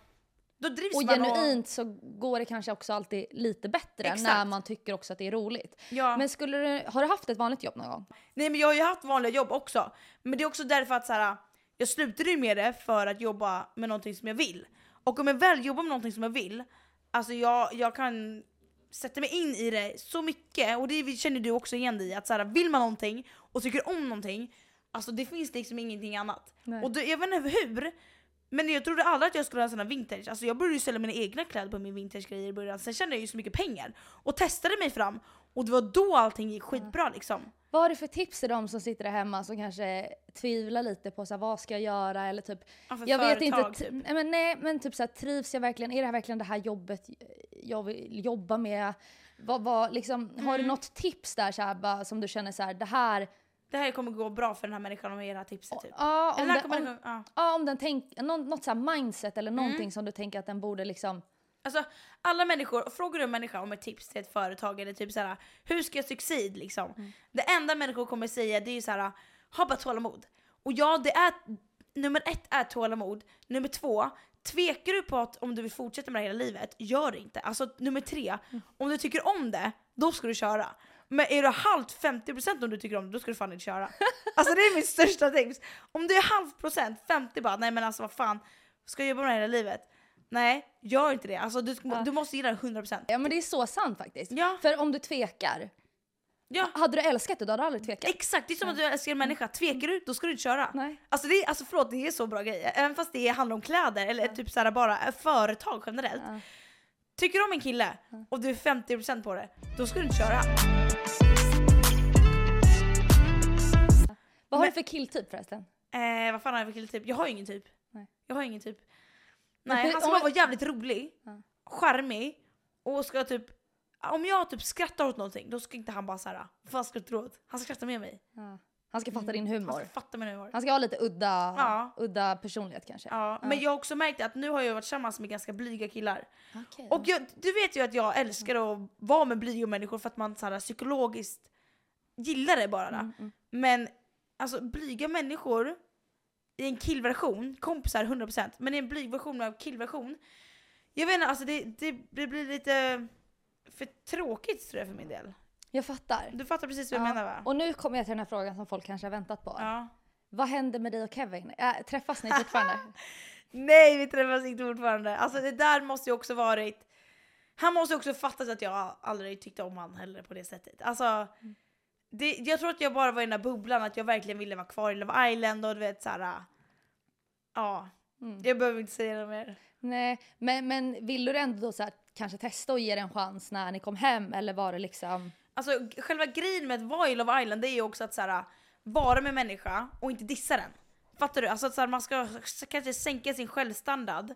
Då drivs och man genuint så går det kanske också alltid lite bättre Exakt. när man tycker också att det är roligt. ja. Men skulle du, har du haft ett vanligt jobb någon gång? Nej men jag har ju haft vanliga jobb också. Men det är också därför att så här, jag slutade ju med det för att jobba med någonting som jag vill. Och om jag väl jobbar med någonting som jag vill, alltså jag, jag kan sätta mig in i det så mycket. Och det känner du också igen dig i, att så här, vill man någonting och tycker om någonting, alltså det finns liksom ingenting annat. Nej. Och det, jag vet inte hur, Men jag trodde aldrig att jag skulle ha en sån här vintage. Alltså jag började ju sälja mina egna kläder på min vintage-grejer i början. Sen tjänade jag ju så mycket pengar. Och testade mig fram. Och det var då allting gick skitbra liksom. Vad har du för tips till de som sitter där hemma som kanske tvivlar lite på så här, vad ska jag göra eller typ Ja, för Jag vet företag, inte, typ. men, nej men typ så här, trivs jag verkligen, är det här verkligen det här jobbet jag vill jobba med? Vad, vad, liksom, Har du Mm. något tips där så här, bara, som du känner så här, det här, Det här kommer gå bra för den här människan om jag ger det här tipset typ. ja om, den om, människan, ja. ja, om den tänk, någon, något så mindset eller någonting Mm. som du tänker att den borde liksom, Alltså alla människor, frågar du en människa om ett tips till ett företag eller typ såhär, hur ska jag succeed liksom? Mm. Det enda människor kommer säga det är ju såhär, ha bara tålamod. Och ja, det är, nummer ett är tålamod, nummer två, tvekar du på att om du vill fortsätta med det hela livet, gör det inte. Alltså nummer tre, Mm. om du tycker om det, då ska du köra. Men är du halvt 50% om du tycker om det, då ska du fan inte köra. Alltså det är mitt största tips. Om du är halvt procent, 50 bara, nej men alltså vad fan, ska jag jobba med det hela livet? Nej, gör inte det. Alltså, du, Ja. du måste gilla det 100%. ja men det är så sant faktiskt. Ja, För om du tvekar, ja. hade du älskat det då hade du aldrig tvekat. Exakt, det är som att du älskar en människa. Tvekar du, då ska du inte köra. Nej. Alltså, det är, alltså förlåt, det är så bra grejer. Även fast det handlar om kläder eller typ såhär bara företag generellt. Ja. Tycker du om en kille och du är 50% på det, då ska du inte köra. Vad har Men- du för killtyp förresten? Eh, vad fan har jag för killetyp? Jag har ju ingen typ. Nej. Jag har ingen typ. Men Nej, för- han ska bara vara jävligt rolig, Ja. charmig och ska typ om jag typ skrattar åt någonting, då ska inte han bara såhär vad ska du tro åt? Han ska skratta med mig. Ja. Han ska fatta din Han humor. ska fatta min humor. Han ska ha lite udda, Ja. udda personlighet kanske. Ja, men jag har också märkt att nu har jag varit tillsammans med ganska blyga killar. Okej, Och jag, du vet ju att jag älskar att vara med blyga människor för att man så här, psykologiskt gillar det bara. Mm, mm. Men alltså blyga människor i en killversion, kompisar 100% men i en blyg version av killversion. Jag vet inte, alltså det, det, det blir lite för tråkigt tror jag för min del. Jag fattar. Du fattar precis vad jag Ja. menar va? Och nu kommer jag till den här frågan som folk kanske har väntat på. Ja. Vad händer med dig och Kevin? Äh, träffas ni fortfarande? Nej vi träffas inte fortfarande. Alltså det där måste ju också varit... Han måste också fattat att jag aldrig tyckte om han heller på det sättet. Alltså, det, jag tror att jag bara var i den där bubblan att jag verkligen ville vara kvar i Love Island och du vet såhär... Ja, Mm. jag behöver inte säga något mer. Nej, men, men ville du ändå då så här, kanske testa och ge det en chans när ni kom hem eller var det liksom... Alltså själva grejen med att vara i Love Island det är ju också att såhär, vara med människa och inte dissa den. Fattar du? Alltså att såhär, man ska kanske sänka sin självstandard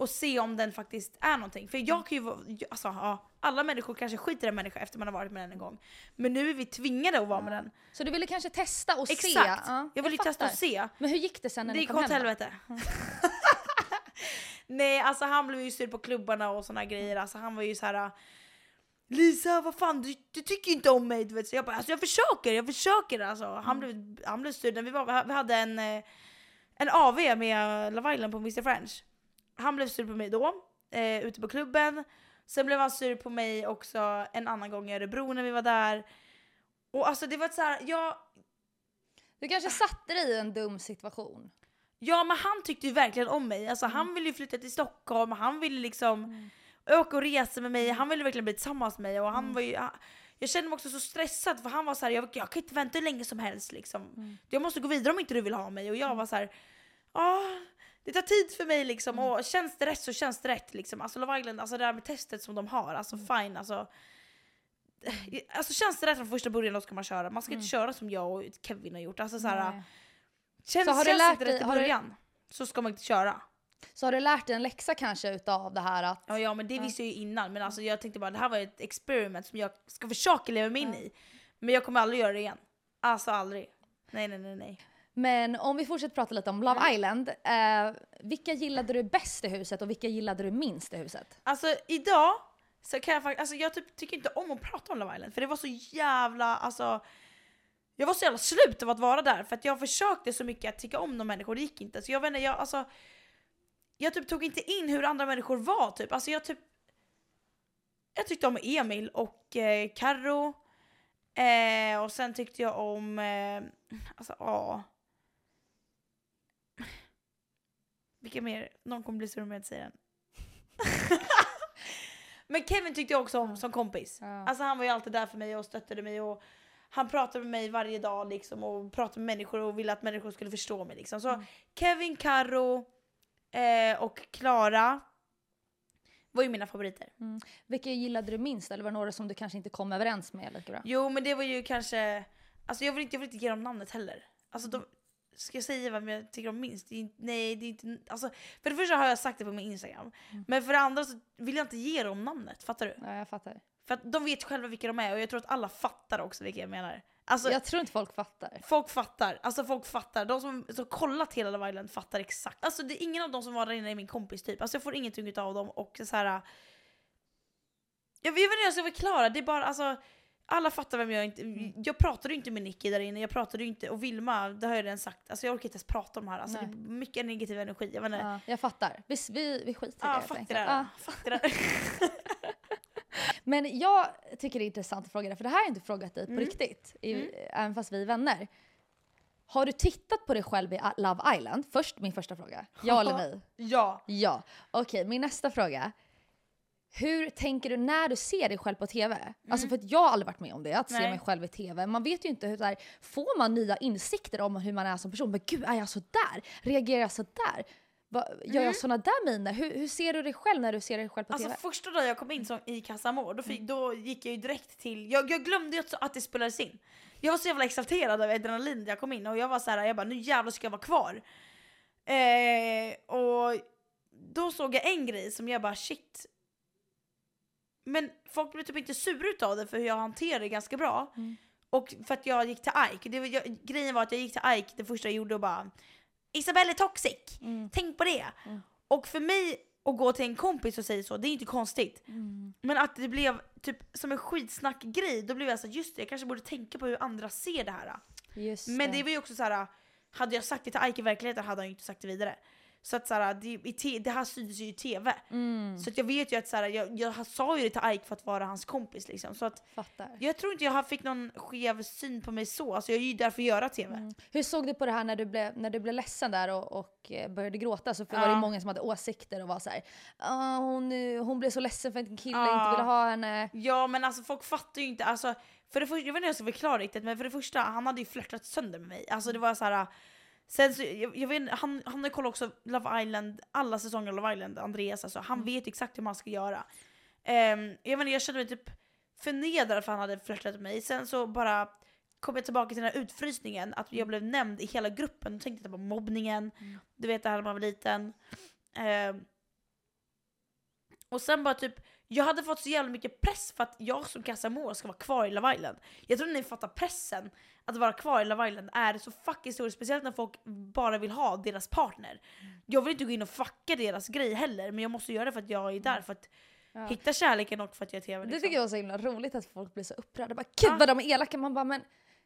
och se om den faktiskt är någonting. För jag kan ju vara, alltså, ja, alla människor kanske skiter i en människa efter man har varit med den en gång. Men nu är vi tvingade att vara med den. Så du ville kanske testa och se? Exakt! Ja, jag vill ju testa och se. Men hur gick det sen när Det ni gick kom åt hem? då? helvete. Nej alltså han blev ju sur på klubbarna och såna grejer. Alltså han var ju så här. Lisa vad fan du, du tycker inte om mig. Du vet. Så jag bara alltså jag försöker, jag försöker alltså. Han, blev, han blev sur vi, var, vi hade en, eh, en AV med Love Island på Mr French. Han blev sur på mig då, eh, ute på klubben. Sen blev han sur på mig också en annan gång i Örebro när vi var där. Och alltså det var så här, jag, Du kanske satte dig i en dum situation? Ja men han tyckte ju verkligen om mig, alltså Mm. han ville ju flytta till Stockholm, han ville liksom åka och resa med mig, han ville verkligen bli tillsammans med mig och Mm. han var ju jag kände mig också så stressad för han var så här, jag, jag kan inte vänta hur länge som helst liksom. Mm. Jag måste gå vidare om inte du vill ha mig och jag var så här, ja det tar tid för mig liksom Mm. och känns det rätt så känns det rätt liksom. Alltså Love Island, alltså det där med testet som de har, alltså Mm. fine alltså. Alltså känns det rätt från första början då ska man köra, man ska inte köra som jag och Kevin har gjort. Alltså så här, Nej. Känns, Så har du känns lärt dig- rätt i har du- början så ska man inte köra. Så har du lärt dig en läxa kanske utav det här att... Ja, ja men det visste jag ju innan men alltså jag tänkte bara det här var ett experiment som jag ska försöka leva mig in i. Men jag kommer aldrig göra det igen. Alltså aldrig. Nej nej nej nej. Men om vi fortsätter prata lite om Love Island. Eh, vilka gillade du bäst i huset och vilka gillade du minst i huset? Alltså idag så kan jag faktiskt, alltså jag typ tycker inte om att prata om Love Island för det var så jävla, alltså jag var så jävla slut av att vara där för att jag försökte så mycket att tycka om de människor, det gick inte. Så jag vet inte, jag alltså jag typ tog inte in hur andra människor var typ. Alltså jag typ jag tyckte om Emil och eh, Karo eh, och sen tyckte jag om, eh, alltså ja. Vilka mer? Någon kommer bli sur om jag inte säger den. Men Kevin tyckte jag också om som kompis. Ja. Alltså han var ju alltid där för mig och stöttade mig och han pratade med mig varje dag liksom och pratade med människor och ville att människor skulle förstå mig liksom. Så Mm. Kevin, Karo, eh, och Klara var ju mina favoriter. Vilka gillade du minst eller var det några som du kanske inte kom överens med lika bra? Jo men det var ju kanske, alltså jag vill inte, jag vill inte ge dem namnet heller. Alltså de, ska jag säga vem jag tycker om minst? Det inte- nej det är inte, alltså för det första har jag sagt det på min instagram. Men för det andra så vill jag inte ge dem namnet, fattar du? Ja, jag fattar. För att de vet själva vilka de är och jag tror att alla fattar också vilka jag menar. Alltså Jag tror inte folk fattar. folk fattar, alltså folk fattar. De som har kollat hela Love Island fattar exakt. Alltså det är ingen av dem som var där inne är min kompis typ. Alltså jag får ingenting av dem och så här. Jag vet inte hur jag ska förklara, det är bara alltså alla fattar vem jag är inte. Jag pratade ju inte med Nicky där inne, jag pratade ju inte, och Vilma, det har jag redan sagt. Alltså jag orkar inte ens prata om det här. Alltså det är mycket negativ energi. Jag inte. Ja, jag fattar. Vi, vi, vi skiter i Ja, fuck det. Ja. Fuck det där. Men jag tycker det är intressant att fråga dig, för det här har jag inte frågat dig på Mm. riktigt, i, även fast vi är vänner. Har du tittat på dig själv i Love Island? Först min första fråga. Ja eller nej? ja. Ja. Okej, min nästa fråga. Hur tänker du när du ser dig själv på TV? Alltså för att jag har aldrig varit med om det, att se Mm. Nej. mig själv i TV. Man vet ju inte hur så här, får man nya insikter om hur man är som person? Men gud, är jag så där? Reagerar jag så där? Va, gör jag såna där miner? Hur, hur ser du dig själv när du ser dig själv på Mm. Alltså TV? första dagen jag kom in som, i Casamor, då, Mm. fick, då gick jag ju direkt till, jag, jag glömde ju att, att det spelades in. Jag var så jävla exalterad av adrenalin jag kom in och jag var så här, jag bara nu jävlar ska jag vara kvar. Eh, och då såg jag en grej som jag bara shit. Men folk blev typ inte sura utav det för hur jag hanterade det ganska bra. Mm. Och för att jag gick till Ike. Det jag, grejen var att jag gick till Ike det första jag gjorde och bara Isabelle är toxic, Mm. tänk på det. Och för mig att gå till en kompis och säga så, det är inte konstigt. Mm. Men att det blev typ som en skitsnackgrej, då blev jag så här, just det, jag kanske borde tänka på hur andra ser det här. Just Men det var ju också så här. hade jag sagt det till Ike i verkligheten hade han ju inte sagt det vidare. Så att så här, det, i det här syntes ju i TV. Mm, Så att jag vet ju att så här, jag, jag sa ju det till Ike för att vara hans kompis liksom. Så att fattar. jag tror inte jag fick någon skev syn på mig så, alltså jag är ju där för att göra TV. Mm. Hur såg du på det här när du blev, när du blev ledsen där och, och eh, började gråta? Så var det Ja. många som hade åsikter och var så här, "Ah, hon, eh, hon blev så ledsen för att en kille Ja. inte ville ha henne. Ja men alltså folk fattar ju inte, alltså, för det första, jag vet inte hur jag ska förklara riktigt men för det första, han hade ju flörtat sönder med mig. Alltså det var så här. Sen så, jag, jag vet, han, han har kollat också Love Island, alla säsonger av Love Island, Andreas alltså, han vet exakt hur man ska göra. Ehm, jag, vet jag kände mig typ förnedrad för han hade flörtat med mig. Sen så bara kom jag tillbaka till den här utfrysningen, att jag blev nämnd i hela gruppen. Då tänkte jag på mobbningen, du vet det här när man var liten. Ehm, och sen bara typ, jag hade fått så jävla mycket press för att jag som Casamor ska vara kvar i Love Island. Jag tror ni fattar pressen att vara kvar i Love Island är så fucking stor, speciellt när folk bara vill ha deras partner. Jag vill inte gå in och fucka deras grej heller, men jag måste göra det för att jag är där för att Ja. hitta kärleken och för att jag är TV. Det Liksom. tycker jag var så himla roligt att folk blir så upprörda. Bara, Gud vad de är elaka. Man bara, men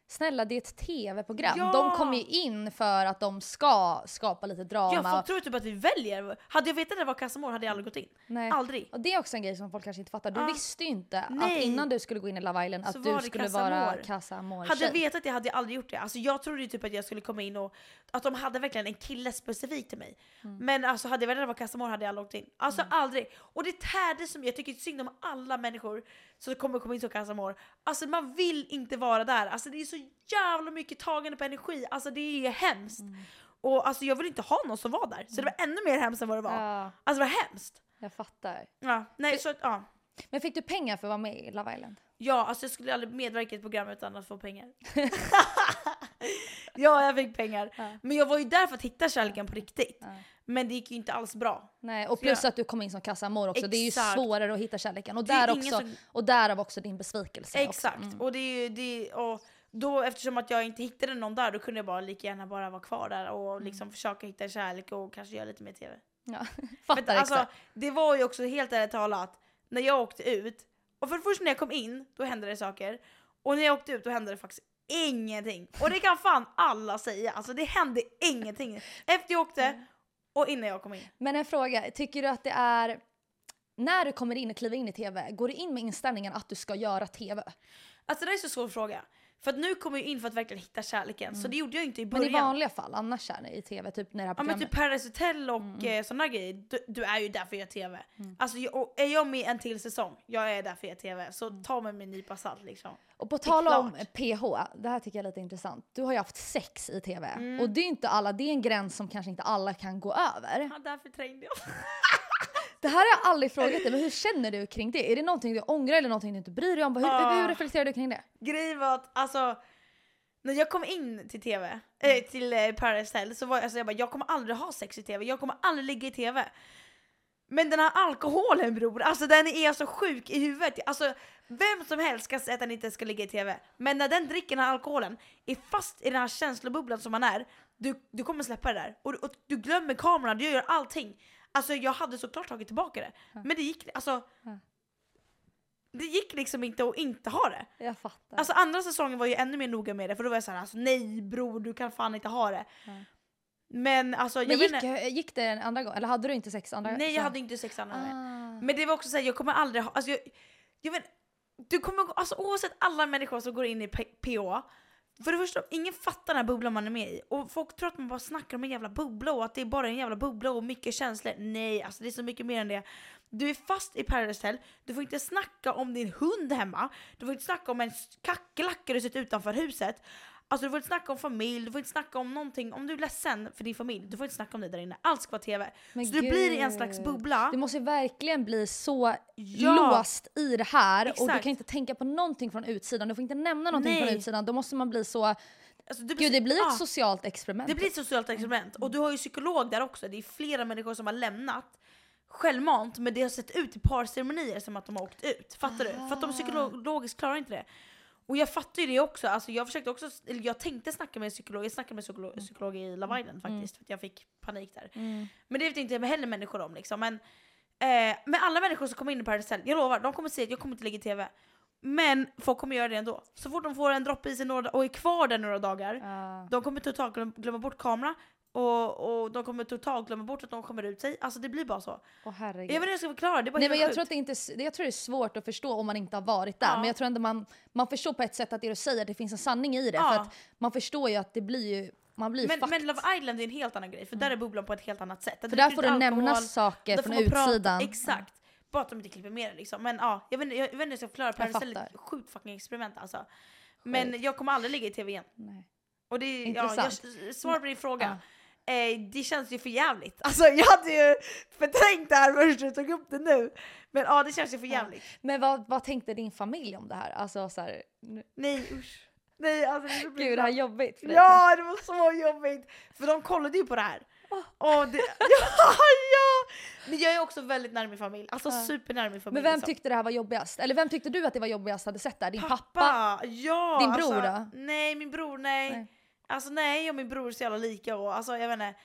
snälla det är ett tv-program. Ja. De kommer ju in för att de ska skapa lite drama. Ja, folk tror typ att vi väljer. Hade jag vetat att det var Casamor hade jag aldrig gått in. Nej. Aldrig. Och det är också en grej som folk kanske inte fattar. Du Ja. visste ju inte att Nej. innan du skulle gå in i Love Island Så att du skulle Casa vara Amor Hade jag vetat det hade jag aldrig gjort det. Alltså jag trodde ju typ att jag skulle komma in och att de hade verkligen en kille specifikt till mig. Mm. Men alltså hade jag vetat att det var Casamor hade jag aldrig åkt in. Alltså aldrig. Och det tärde som jag tycker synd om alla människor som kommer komma in som Casamor. Alltså man vill inte vara där. Alltså det är så jävla mycket tagande på energi. Alltså det är hemskt. Mm. Och alltså jag vill inte ha någon som var där. Så det var ännu mer hemskt än vad det var. Ja, Alltså det var hemskt. jag fattar. Ja, nej så ja. Men fick du pengar för att vara med i Love Island? Ja, alltså jag skulle aldrig medverka i ett program utan att få pengar. ja, jag fick pengar. Ja. Men jag var ju där för att hitta kärleken på riktigt. Ja. Men det gick ju inte alls bra. Nej, och plus jag- att du kom in som Casa Amor också. Det är ju Exakt. svårare att hitta kärleken. Och, där också, som- och därav också din besvikelse. Exakt. Mm. Och det är det, och då eftersom att jag inte hittade någon där, då kunde jag bara lika gärna bara vara kvar där och Mm. liksom försöka hitta kärlek och kanske göra lite mer TV. Ja. Fattar att, alltså, exakt. det var ju också helt ärligt talat, när jag åkte ut, och för det första när jag kom in, då hände det saker. Och när jag åkte ut, då hände det faktiskt ingenting. Och det kan fan alla säga, alltså det hände ingenting. Efter jag åkte, och innan jag kom in. Men en fråga, tycker du att det är... När du kommer in och kliver in i TV, går du in med inställningen att du ska göra TV? Alltså det är så svår fråga. För att nu kommer jag in för att verkligen hitta kärleken, så det gjorde jag inte i Men början. i vanliga fall, annars är ni i tv, typ när det här Ja men programmet. typ Paradise Hotel och Mm. eh, sådana grejer, du, du är ju där för att göra TV. Alltså jag, och är jag med en till säsong, jag är där för att göra TV. Så Mm. ta mig med en nypa salt liksom. Och på tal om. PH, det här tycker jag är lite intressant. Du har ju haft sex i tv. Mm. Och det är inte alla, det är en gräns som kanske inte alla kan gå över. Ja, därför trängde jag. Det här har jag aldrig frågat dig, men hur känner du kring det? Är det någonting du ångrar eller någonting du inte bryr dig om? Hur, Ah. hur reflekterar du kring det? Grejen var att alltså, när jag kom in till TV, äh, till eh, Paradise Hotel så var jag, alltså, jag bara, jag kommer aldrig ha sex i TV, jag kommer aldrig ligga i TV. Men den här alkoholen bror, alltså den är så sjuk i huvudet. Alltså vem som helst ska säga att den inte ska ligga i TV. Men när den dricker den här alkoholen, är fast i den här känslobubblan som man är, du, du kommer släppa det där. Och, och du glömmer kameran, du gör allting. Alltså jag hade såklart tagit tillbaka det. Men det gick, alltså. Ja. Det gick liksom inte att inte ha det. Jag fattar. Alltså andra säsongen var ju ännu mer noga med det för då var jag såhär alltså nej bror du kan fan inte ha det. Ja. Men alltså jag men vet gick, inte, gick det en andra gång? Eller hade du inte sex andra nej jag hade inte sex andra gånger. ah. Men det var också såhär jag kommer aldrig ha, alltså jag, jag vet du kommer, alltså oavsett alla människor som går in i PH för det första, ingen fattar den här bubblan man är med i. Och folk tror att man bara snackar om en jävla bubbla och att det är bara en jävla bubbla och mycket känslor. Nej, alltså det är så mycket mer än det. Du är fast i Paradise Hotel, du får inte snacka om din hund hemma, du får inte snacka om en kackerlacka du sett utanför huset. Alltså du får inte snacka om familj, du får inte snacka om någonting. Om du är ledsen för din familj, du får inte snacka om det där inne. Allt ska vara TV. Men så du blir i en gud. slags bubbla. Du måste verkligen bli så Ja. låst i det här och du Exakt. kan inte tänka på någonting från utsidan. Du får inte nämna någonting från Nej. utsidan. Då måste man bli så... Alltså, du Gud, det blir ett Ja. socialt experiment. Det blir ett socialt experiment. Och du har ju psykolog där också. Det är flera människor som har lämnat självmant men det har sett ut i parceremonier som att de har åkt ut. Fattar du? För att de psykologiskt klarar inte det. Och jag fattar ju det också. Alltså jag försökte också, eller jag tänkte snacka med en psykolog, jag snackade med psykolog, psykolog i Love Island faktiskt för jag fick panik där. Mm. Men det vet inte heller människor om liksom. Men, eh, men alla människor som kommer in i Paradise Hotel, jag lovar, de kommer säga att jag kommer inte lägga i TV. Men folk kommer göra det ändå. Så fort de får en droppe i sig några, och är kvar där några dagar, Ja. de kommer totalt glömma, glömma bort kamera och, och de kommer totalt glömma bort att de kommer ut sig. Alltså det blir bara så. Åh herregud. Jag vet inte hur jag ska förklara, det är bara Nej, men jag sjukt. tror att det inte, är- jag tror det är svårt att förstå om man inte har varit där. Ja. Men jag tror ändå man, man förstår på ett sätt att det du säger, det finns en sanning i det. Ja. För att man förstår ju att det blir ju, man blir men, men Love Island är en helt annan grej, för där är bubblan på ett helt annat sätt. för där får det nämnas saker där från man prata- utsidan. Exakt. Bara att de inte klipper med det liksom. Men ja, jag vet, inte- jag, vet inte hur jag ska förklara. Paradise är ett sjukt fucking experiment alltså. Men jag kommer aldrig ligga i TV igen. Nej. Och det är, ja, jag, svar på din fråga. Ja. Eh, det känns ju för jävligt. Alltså jag hade ju förträngt det här först och tog upp det nu. Men ja, det känns ju för jävligt. Men vad, vad tänkte din familj om det här? Alltså så här, nu- Nej usch. Nej alltså det gud det här är jobbigt för dig. Ja det var så jobbigt! För de kollade ju på det här. Och det, ja, ja! Men jag är också väldigt nära min familj. Alltså Ja. supernära min familj. Men vem liksom. tyckte det här var jobbigast? Eller vem tyckte du att det var jobbigast hade sett där? Din pappa? pappa? Ja! Din bror alltså, då? Nej min bror nej. Nej. Alltså nej jag och min bror är så jävla lika och alltså jag vet inte.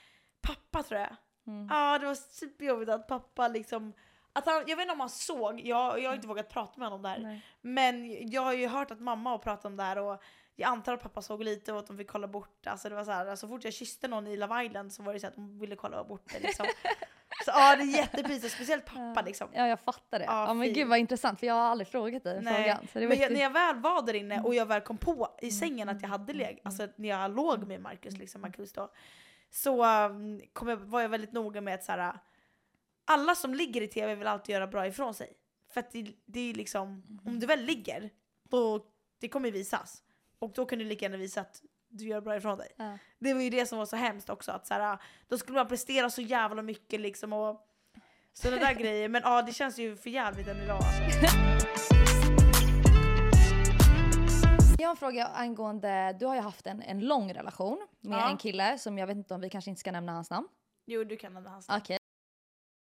Pappa tror jag. Mm. Ja det var superjobbigt att pappa liksom att han, jag vet inte om han såg, jag, jag har inte vågat prata med honom om det här. Nej. Men jag har ju hört att mamma har pratat om det här och jag antar att pappa såg lite och att de fick kolla bort alltså det. var så, här, så fort jag kysste någon i Love Island så var det så att de ville kolla bort det liksom. så ja det är jättepinsamt, speciellt pappa liksom. Ja jag fattar det. Ja, Ja, men gud vad intressant för jag har aldrig frågat dig Nej. frågan. Så det Men jag, när jag väl var där inne och jag väl kom på i sängen att jag hade leg, alltså när jag låg med Marcus liksom, Marcus då, så um, kom jag, var jag väldigt noga med att så här, alla som ligger i tv vill alltid göra bra ifrån sig. För att det, det är liksom, om du väl ligger, då det kommer visas. Och då kan du lika gärna visa att du gör bra ifrån dig. Ja. Det var ju det som var så hemskt också, att så här, då skulle man prestera så jävla mycket liksom och sådana där grejer. Men ja, det känns ju för jävligt än idag alltså. Jag har en fråga angående, du har ju haft en, en lång relation med Ja. en kille som jag vet inte om vi kanske inte ska nämna hans namn. Jo, du kan nämna hans namn. Okej.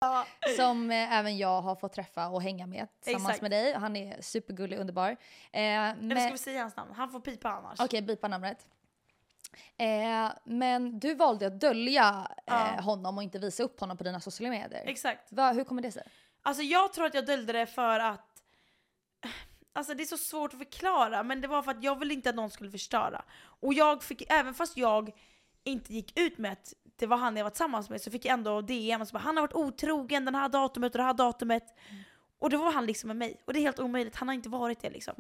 Ja. Som eh, även jag har fått träffa och hänga med tillsammans Exakt. med dig. Han är supergullig, underbar. Eh, Eller ska men, vi säga hans namn? Han får pipa annars. Okej, bipa namnet. Eh, men du valde att dölja eh, Ja. honom och inte visa upp honom på dina sociala medier. Exakt. Va, hur kommer det sig? Alltså jag tror att jag döljde det för att... Alltså det är så svårt att förklara, men det var för att jag ville inte att någon skulle förstöra. Och jag fick, även fast jag inte gick ut med att det var han jag var tillsammans med, så fick jag ändå DM som bara, han har varit otrogen den här datumet och det här datumet. Och det var han liksom med mig. Och det är helt omöjligt, han har inte varit det liksom.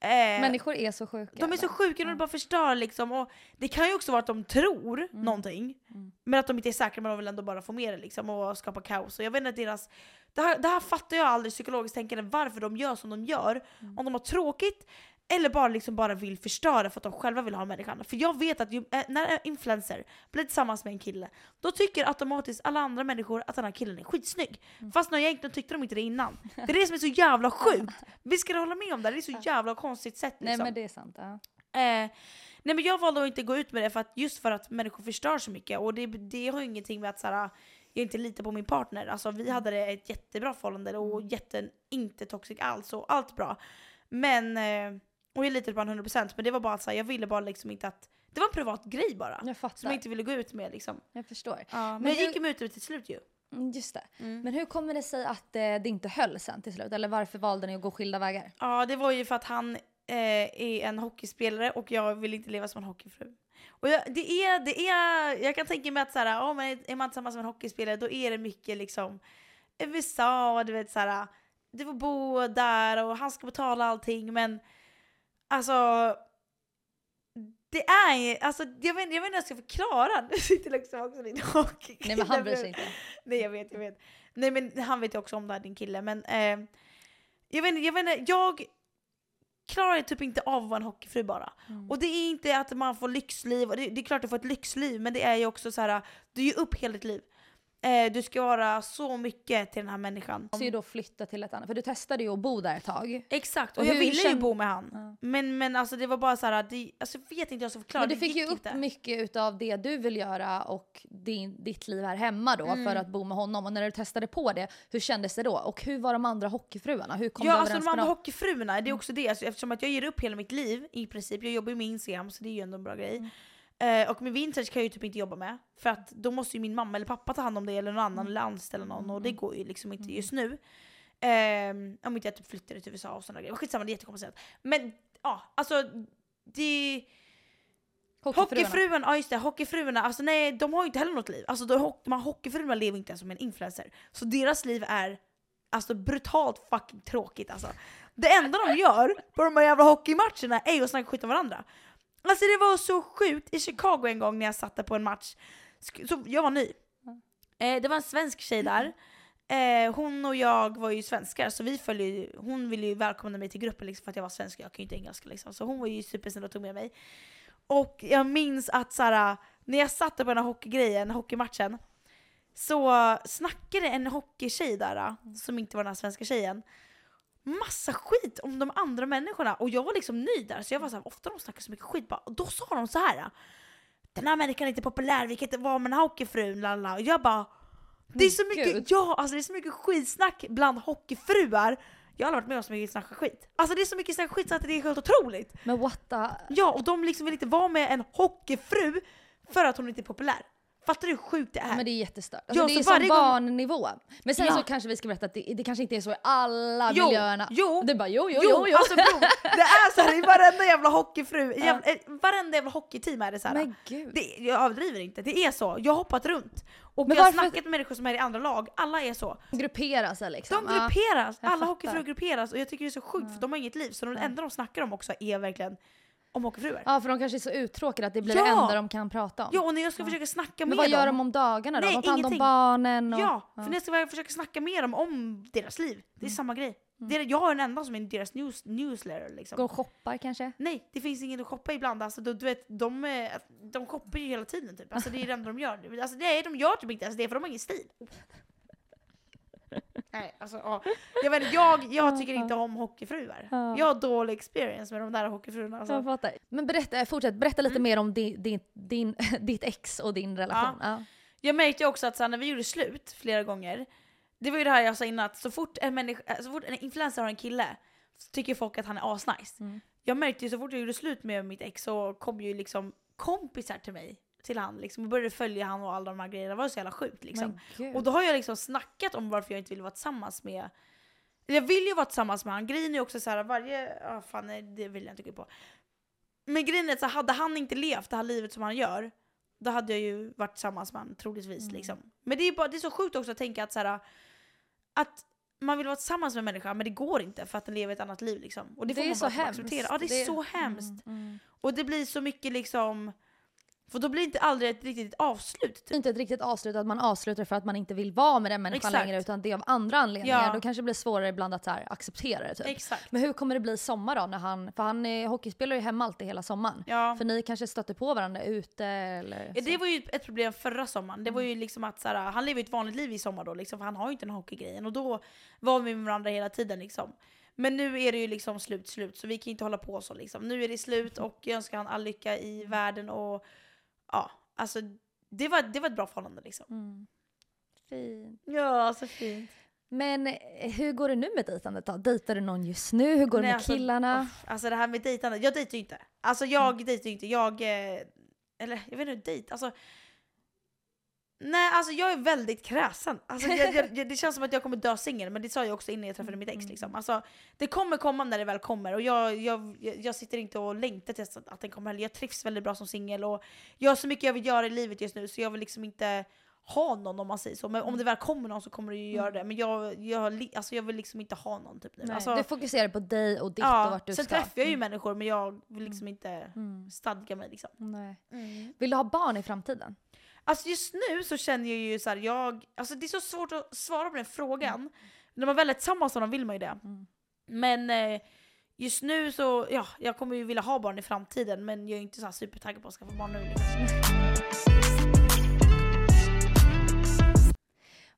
Eh, Människor är så sjuka. de är så sjuka när de bara förstör liksom. Och det kan ju också vara att de tror någonting, Mm. men att de inte är säkra men de vill ändå bara få med det liksom, och skapa kaos. Och jag vet inte deras... Det här, det här fattar jag aldrig psykologiskt tänkande varför de gör som de gör. Mm. Om de har tråkigt eller bara, liksom bara vill förstöra för att de själva vill ha människan. För jag vet att ju, eh, när en influencer blir tillsammans med en kille, då tycker automatiskt alla andra människor att den här killen är skitsnygg. Mm. Fast när egentligen tyckte de inte det innan. Det är det som är så jävla sjukt. Vi ska hålla med om det, det är så jävla konstigt sätt Nej liksom. men det är sant. Ja. Eh, nej men jag valde att inte gå ut med det för att, just för att människor förstör så mycket. Och det, det har ju ingenting med att såhär, jag inte litar på min partner. Alltså vi hade det ett jättebra förhållande och jätte, inte toxic alls och allt bra. Men, eh, och jag litade på honom 100% men det var bara att såhär, jag ville bara liksom inte att, det var en privat grej bara. Jag Som fattar. jag inte ville gå ut med liksom. Jag förstår. Ja, men, Men jag gick ju ut till slut ju. Mm, Just det. Mm. Men hur kommer det sig att eh, det inte höll sen till slut? Eller varför valde ni att gå skilda vägar? Ja, det var ju för att han eh, är en hockeyspelare och jag vill inte leva som en hockeyfru. Och jag, det är, det är, jag kan tänka mig att såhär, oh, men är man tillsammans med en hockeyspelare då är det mycket liksom USA, du vet såhär, du får bo där och han ska betala allting men alltså det är alltså jag vet, jag vet inte hur jag ska förklara. Nu sitter liksom också din hockey. Nej men han bryr sig inte. Nej jag vet, jag vet. Nej men han vet ju också om det här din kille men eh, jag vet inte, jag vet inte, jag klarar typ inte av att vara en hockeyfru bara. Mm. Och det är inte att man får lyxliv, och det, det är klart du får ett lyxliv men det är ju också så här du ger upp hela ditt liv. Eh, du ska vara så mycket till den här människan. Så ju då flytta till ett annat, för du testade ju att bo där ett tag. Exakt, och, Och jag ville ju känn- bo med han. Ja. Men, men alltså det var bara så här, det, alltså jag vet inte hur jag ska förklara. Men du det fick ju upp inte. mycket utav det du vill göra och din, ditt liv här hemma då Mm. för att bo med honom. Och när du testade på det, hur kändes det då? Och hur var de andra hockeyfruarna? Hur kom Ja du alltså de andra dem? hockeyfruarna, det är också det. Alltså, eftersom att jag ger upp hela mitt liv i princip. Jag jobbar ju med Instagram så det är ju ändå en bra grej. Eh, och med vintage kan jag ju typ inte jobba med. För att då måste ju min mamma eller pappa ta hand om det eller någon annan eller anställa någon och det går ju liksom inte just nu. Ehm, om inte jag typ flyttade till USA och sådana grejer. Skitsamma, det är jättekomplicerat. Men ja, alltså det... Hockeyfruarna. Hockeyfruarna, ja just det, hockeyfruarna, alltså nej de har ju inte heller något liv. Alltså de, de hockeyfruarna lever inte ens som en influencer. Så deras liv är alltså brutalt fucking tråkigt alltså. Det enda de gör på de här jävla hockeymatcherna är ju att snacka skit om varandra. Alltså det var så sjukt, i Chicago en gång när jag satt där på en match, så jag var ny. Eh, det var en svensk tjej där. Eh, hon och jag var ju svenskar så vi följde ju, hon ville ju välkomna mig till gruppen liksom, för att jag var svensk jag kan ju inte engelska liksom. Så hon var ju supersnäll och tog med mig. Och jag minns att såhär, när jag satt där på den här hockeygrejen, hockeymatchen, så snackade en hockeytjej där, som inte var den här svenska tjejen, massa skit om de andra människorna. Och jag var liksom ny där, så jag var såhär, ofta de snackar så mycket skit bara. Och då sa de så här. Den här människan är inte populär, vi kan inte vara med den här hockeyfrun, lalala. Och jag bara, det är så mycket, Gud. ja, alltså det är så mycket skitsnack bland hockeyfruar. Jag har aldrig varit med om så mycket snacka skit. Alltså det är så mycket snack skit så att det är helt otroligt. Men what the... Ja, och de liksom vill inte vara med en hockeyfru för att hon inte är populär. Fattar du hur sjukt det är? Men det är jättestört. Alltså, Ja, det är som gång- barnnivå. Men sen Ja. så kanske vi ska berätta att det, det kanske inte är så i alla Jo, miljöerna. jo. Du bara jo, jo, Jo, jo, jo. alltså bro, det är så här i varenda jävla hockeyfru, jävla, eh, varenda jävla hockeyteam är det så här. Men gud. Det, jag överdriver inte, det är så. Jag har hoppat runt. Och Men jag har snackat med människor som är i andra lag, alla är så. Gruppera sig liksom. De Ja. grupperas, alla hockeyfruar grupperas och jag tycker det är så sjukt för de har inget liv. Så de enda de snackar om också är verkligen om hockeyfruar. Ja, för de kanske är så uttråkade att det blir det Ja. enda de kan prata om. Ja, och när jag ska försöka snacka Men med vad gör dem. de om dagarna då? Nej, de tar hand om barnen och... Ja, för när jag ska försöka snacka med dem om deras liv. Det är Mm. samma grej. Det är, jag är den enda som är deras news, newsletter liksom. Gå och shoppar kanske? Nej, det finns ingen att shoppa ibland. Alltså, du, du vet, de, eh, de shoppar ju hela tiden typ. Alltså, det är det enda de gör. Alltså, nej, de gör typ inte ens det för de har ingen stil. Nej, alltså, ja. jag, vet, jag, jag tycker inte om hockeyfruar. Ja. Jag har dålig experience med de där hockeyfruarna. Alltså. Jag fattar. Men berätta, fortsätt, berätta lite Mm. mer om din, din, din, ditt ex och din relation. Ja. Jag märkte också att så när vi gjorde slut flera gånger, det var ju det här jag sa innan, att så fort en, människa, äh, så fort en influencer har en kille så tycker folk att han är asnice. Mm. Jag märkte ju så fort jag gjorde slut med mitt ex så kom ju liksom kompisar till mig, till han liksom, och började följa han och alla de här grejerna. Det var så jävla sjukt liksom. Och då har jag liksom snackat om varför jag inte vill vara tillsammans med jag vill ju vara tillsammans med han, grejen är ju också så här varje, ja fan nej, det vill jag inte gå på. Men grejen är att så hade han inte levt det här livet som han gör, då hade jag ju varit tillsammans med han troligtvis Mm. liksom. Men det är, bara, det är så sjukt också att tänka att så här, att man vill vara tillsammans med en människa men det går inte för att den lever ett annat liv liksom. Och det, Det får är man så bara hemskt. acceptera. Ja det är Det- så hemskt. Mm, mm. Och det blir så mycket liksom, för då blir det inte aldrig ett riktigt avslut. Det är Typ. inte ett riktigt avslut att man avslutar för att man inte vill vara med den människan Exakt. längre utan det är av andra anledningar. Ja. Då kanske det blir svårare ibland att här, acceptera det typ. Exakt. Men hur kommer det bli i sommar då? När han, för han är, hockeyspelar ju hemma alltid hela sommaren. Ja. För ni kanske stöter på varandra ute eller Ja, det var ju ett problem förra sommaren. Det var Mm. ju liksom att så här, han lever ju ett vanligt liv i sommar då, liksom, för han har ju inte den hockeygrejen. Och då var vi med varandra hela tiden. Liksom. Men nu är det ju liksom slut, slut, så vi kan inte hålla på så. Liksom. Nu är det slut och jag önskar han all lycka i världen. Och ja, alltså det var, det var ett bra förhållande liksom. Mm. Fint. Ja, så fint. Men eh, hur går det nu med dejtandet då? Dejtar du någon just nu? Hur går det Nej, med alltså, killarna? Uff, alltså det här med dejtande, jag dejtar ju inte. Alltså jag dejtar ju inte, jag... eh, Eller jag vet inte, dejt, alltså... Nej alltså jag är väldigt kräsen. Alltså, jag, jag, det känns som att jag kommer dö singel, men det sa jag också innan jag träffade mitt ex. Liksom. Alltså, det kommer komma när det väl kommer och jag, jag, jag, sitter inte och längtar tills att, den kommer heller. Jag trivs väldigt bra som singel och jag har så mycket jag vill göra i livet just nu så jag vill liksom inte ha någon om man säger så. Men om det väl kommer någon så kommer det ju göra det. Men jag, jag, alltså, jag vill liksom inte ha någon typ nu. Nej, Alltså, du fokuserar på dig och ditt ja, och vart du sen ska. träffar jag ju människor men jag vill liksom inte Mm. stadga mig liksom. Nej. Vill du ha barn i framtiden? Alltså just nu så känner jag ju så här, jag, alltså det är så svårt att svara på den frågan. När man väl är tillsammans med någon vill man ju det. Mm. Men eh, just nu så, ja, jag kommer ju vilja ha barn i framtiden men jag är inte så här supertaggad på att skaffa barn nu. Liksom.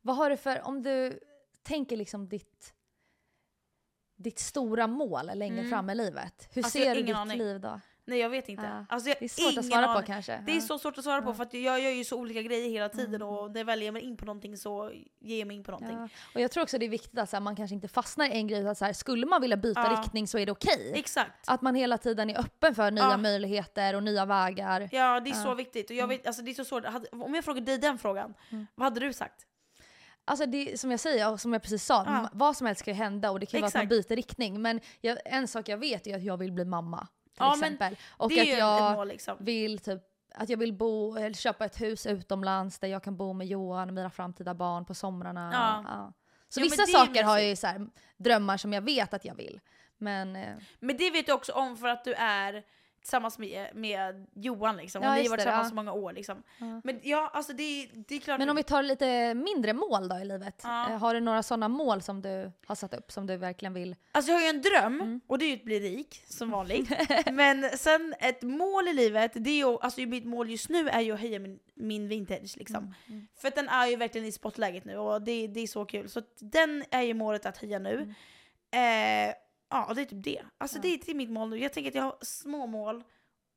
Vad har du för, om du tänker liksom ditt, ditt stora mål längre Mm. fram i livet. Hur Alltså, ser du ditt aning. liv då? Nej jag vet inte. Ja. Alltså, jag Det är svårt att svara på aning. kanske. Det är Ja. så svårt att svara på Ja. för att jag gör ju så olika grejer hela tiden och när jag väl ger mig in på någonting så ger jag mig in på någonting. Och jag tror också det är viktigt att så här, man kanske inte fastnar i en grej. Att så här, skulle man vilja byta riktning så är det okej. Exakt. Att man hela tiden är öppen för nya möjligheter och nya vägar. Ja det är så viktigt. Och jag vet, alltså, det är så svårt. Om jag frågar dig den frågan, Mm. vad hade du sagt? Alltså det, som jag säger, och som jag precis sa, Ja. vad som helst kan ju hända och det kan ju vara att man byter riktning. Men jag, en sak jag vet är att jag vill bli mamma. Till Ja, exempel. Och att jag mål liksom. vill typ att jag vill bo, eller köpa ett hus utomlands där jag kan bo med Johan och mina framtida barn på somrarna. Ja. Så Ja, men vissa det är saker har jag ju så här, drömmar som jag vet att jag vill. Men eh, Men det vet du också om för att du är tillsammans med, med Johan liksom. Ja, och ni har varit det, tillsammans ja. så många år liksom. Ja. Men ja, alltså det, det är klart. Men om vi tar lite mindre mål då i livet. Eh, Har du några sådana mål som du har satt upp som du verkligen vill? Alltså jag har ju en dröm, Mm. och det är ju att bli rik som vanligt. Men sen ett mål i livet, det är ju, alltså mitt mål just nu är ju att höja min, min vintage liksom. Mm. För att den är ju verkligen i spotläget nu och det, det är så kul. Så den är ju målet att höja nu. Eh, ja, det är typ det. Alltså. Ja. det, det är mitt mål nu. Jag tänker att jag har små mål.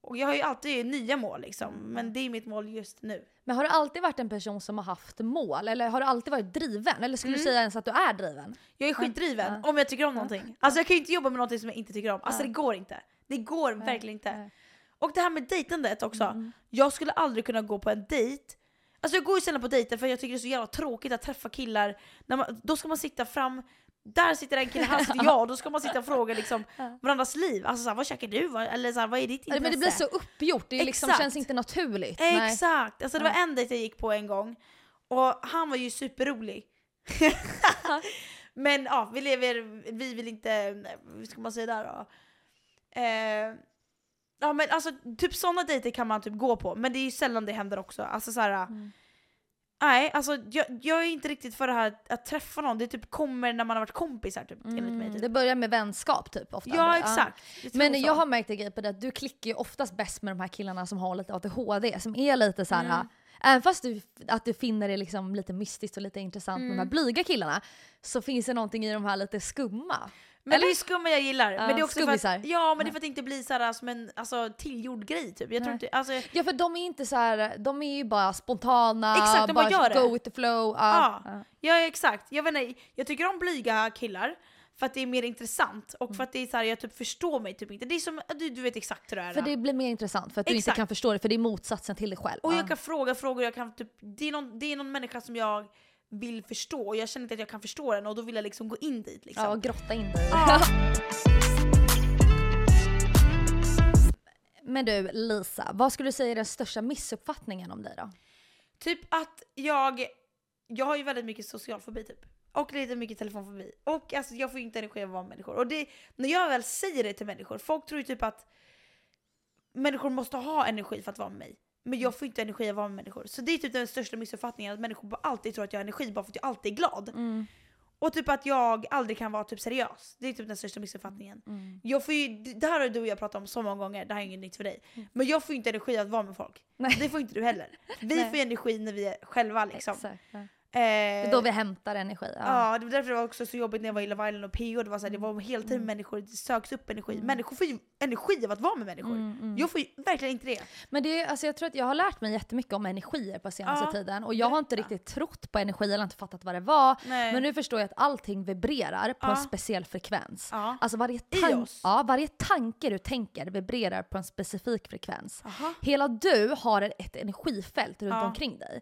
Och jag har ju alltid nya mål liksom. Mm. Men det är mitt mål just nu. Men har du alltid varit en person som har haft mål? Eller har du alltid varit driven? Eller skulle du Mm. säga ens att du är driven? Jag är skitdriven Ja. om jag tycker om någonting. Alltså jag kan ju inte jobba med någonting som jag inte tycker om. Alltså det går inte. Det går verkligen inte. nej. Och det här med dejtandet också. Mm. Jag skulle aldrig kunna gå på en dejt. Alltså jag går ju sällan på dejter för jag tycker det är så jävla tråkigt att träffa killar. Man, då ska man sitta fram, där sitter en kille, här sitter jag. Då ska man sitta och fråga liksom varandras liv. Alltså såhär, vad käkar du? Eller såhär, vad är ditt intresse? Men det blir så uppgjort, det liksom, känns inte naturligt. Nej. Exakt! Alltså det var en dejt jag gick på en gång och han var ju superrolig. Men ja, vi lever, vi vill inte, vad ska man säga där då? Eh, ja men alltså typ sådana dejter kan man typ gå på, men det är ju sällan det händer också. Alltså så här, Mm. Nej, alltså jag, jag är inte riktigt för det här att, träffa någon, det typ kommer när man har varit kompisar typ, enligt mig. Mm, Typ. det börjar med vänskap typ ofta. Ja exakt. Tror Men så. jag har märkt en grej på det att du klickar ju oftast bäst med de här killarna som har lite ADHD, som är lite så här. Mm. Även fast du, att du finner det liksom lite mystiskt och lite intressant med de här Mm. blyga killarna, så finns det någonting i de här lite skumma. Men Eller? det är skumma jag gillar. Ja, men det är också för skummisar. att, ja men det är för att det inte blir så här som en alltså, tillgjord grej typ. Jag tror inte, alltså, Ja för de är inte så här, de är ju bara spontana, Exakt, de bara det. go with the flow. Ja. Ja. Ja. Exakt, jag vet inte, jag tycker om blyga killar för att det är mer intressant och för att det är så här, jag typ förstår mig typ inte. Det är som, du, du vet exakt hur det är. För det blir mer intressant för att du inte kan förstå det, för det är motsatsen till dig själv. Och Ja. jag kan fråga frågor, jag kan typ, det, är någon, det är någon människa som jag vill förstå och jag känner inte att jag kan förstå den och då vill jag liksom gå in dit liksom. Ja, och grotta in dig. Ja. Men du Lisa, vad skulle du säga är den största missuppfattningen om dig då? Typ att jag, jag har ju väldigt mycket social fobi typ. Och lite mycket telefonfobi. Och alltså jag får inte energi av att vara med människor. Och det, när jag väl säger det till människor, folk tror ju typ att människor måste ha energi för att vara med mig. Men jag får inte energi av att vara med människor. Så det är typ den största missuppfattningen, att människor alltid tror att jag har energi bara för att jag alltid är glad. Mm. Och typ att jag aldrig kan vara typ seriös. Det är typ den största missuppfattningen. Jag får ju, det här har du och jag pratat om så många gånger, det här är inget nytt för dig. Men jag får ju inte energi av att vara med folk. Nej. Det får inte du heller. Vi Nej. får energi när vi är själva liksom. Exakt. Ja. Eh, Det är då vi hämtar energi. Ja. Ja, det var därför det var också så jobbigt när jag var i Love Island och PO. Det var, så här, det var hela tiden människor, det söks upp energi. Människor får ju energi av att vara med människor. Jag får ju verkligen inte det. Men det är, alltså jag tror att jag har lärt mig jättemycket om energier på senaste Ja, tiden och jag har inte riktigt trott på energi eller inte fattat vad det var. Nej. Men nu förstår jag att allting vibrerar på Ja. en speciell frekvens. Alltså varje, tan- ja, varje tanke du tänker vibrerar på en specifik frekvens. Aha. Hela du har ett energifält runt omkring dig.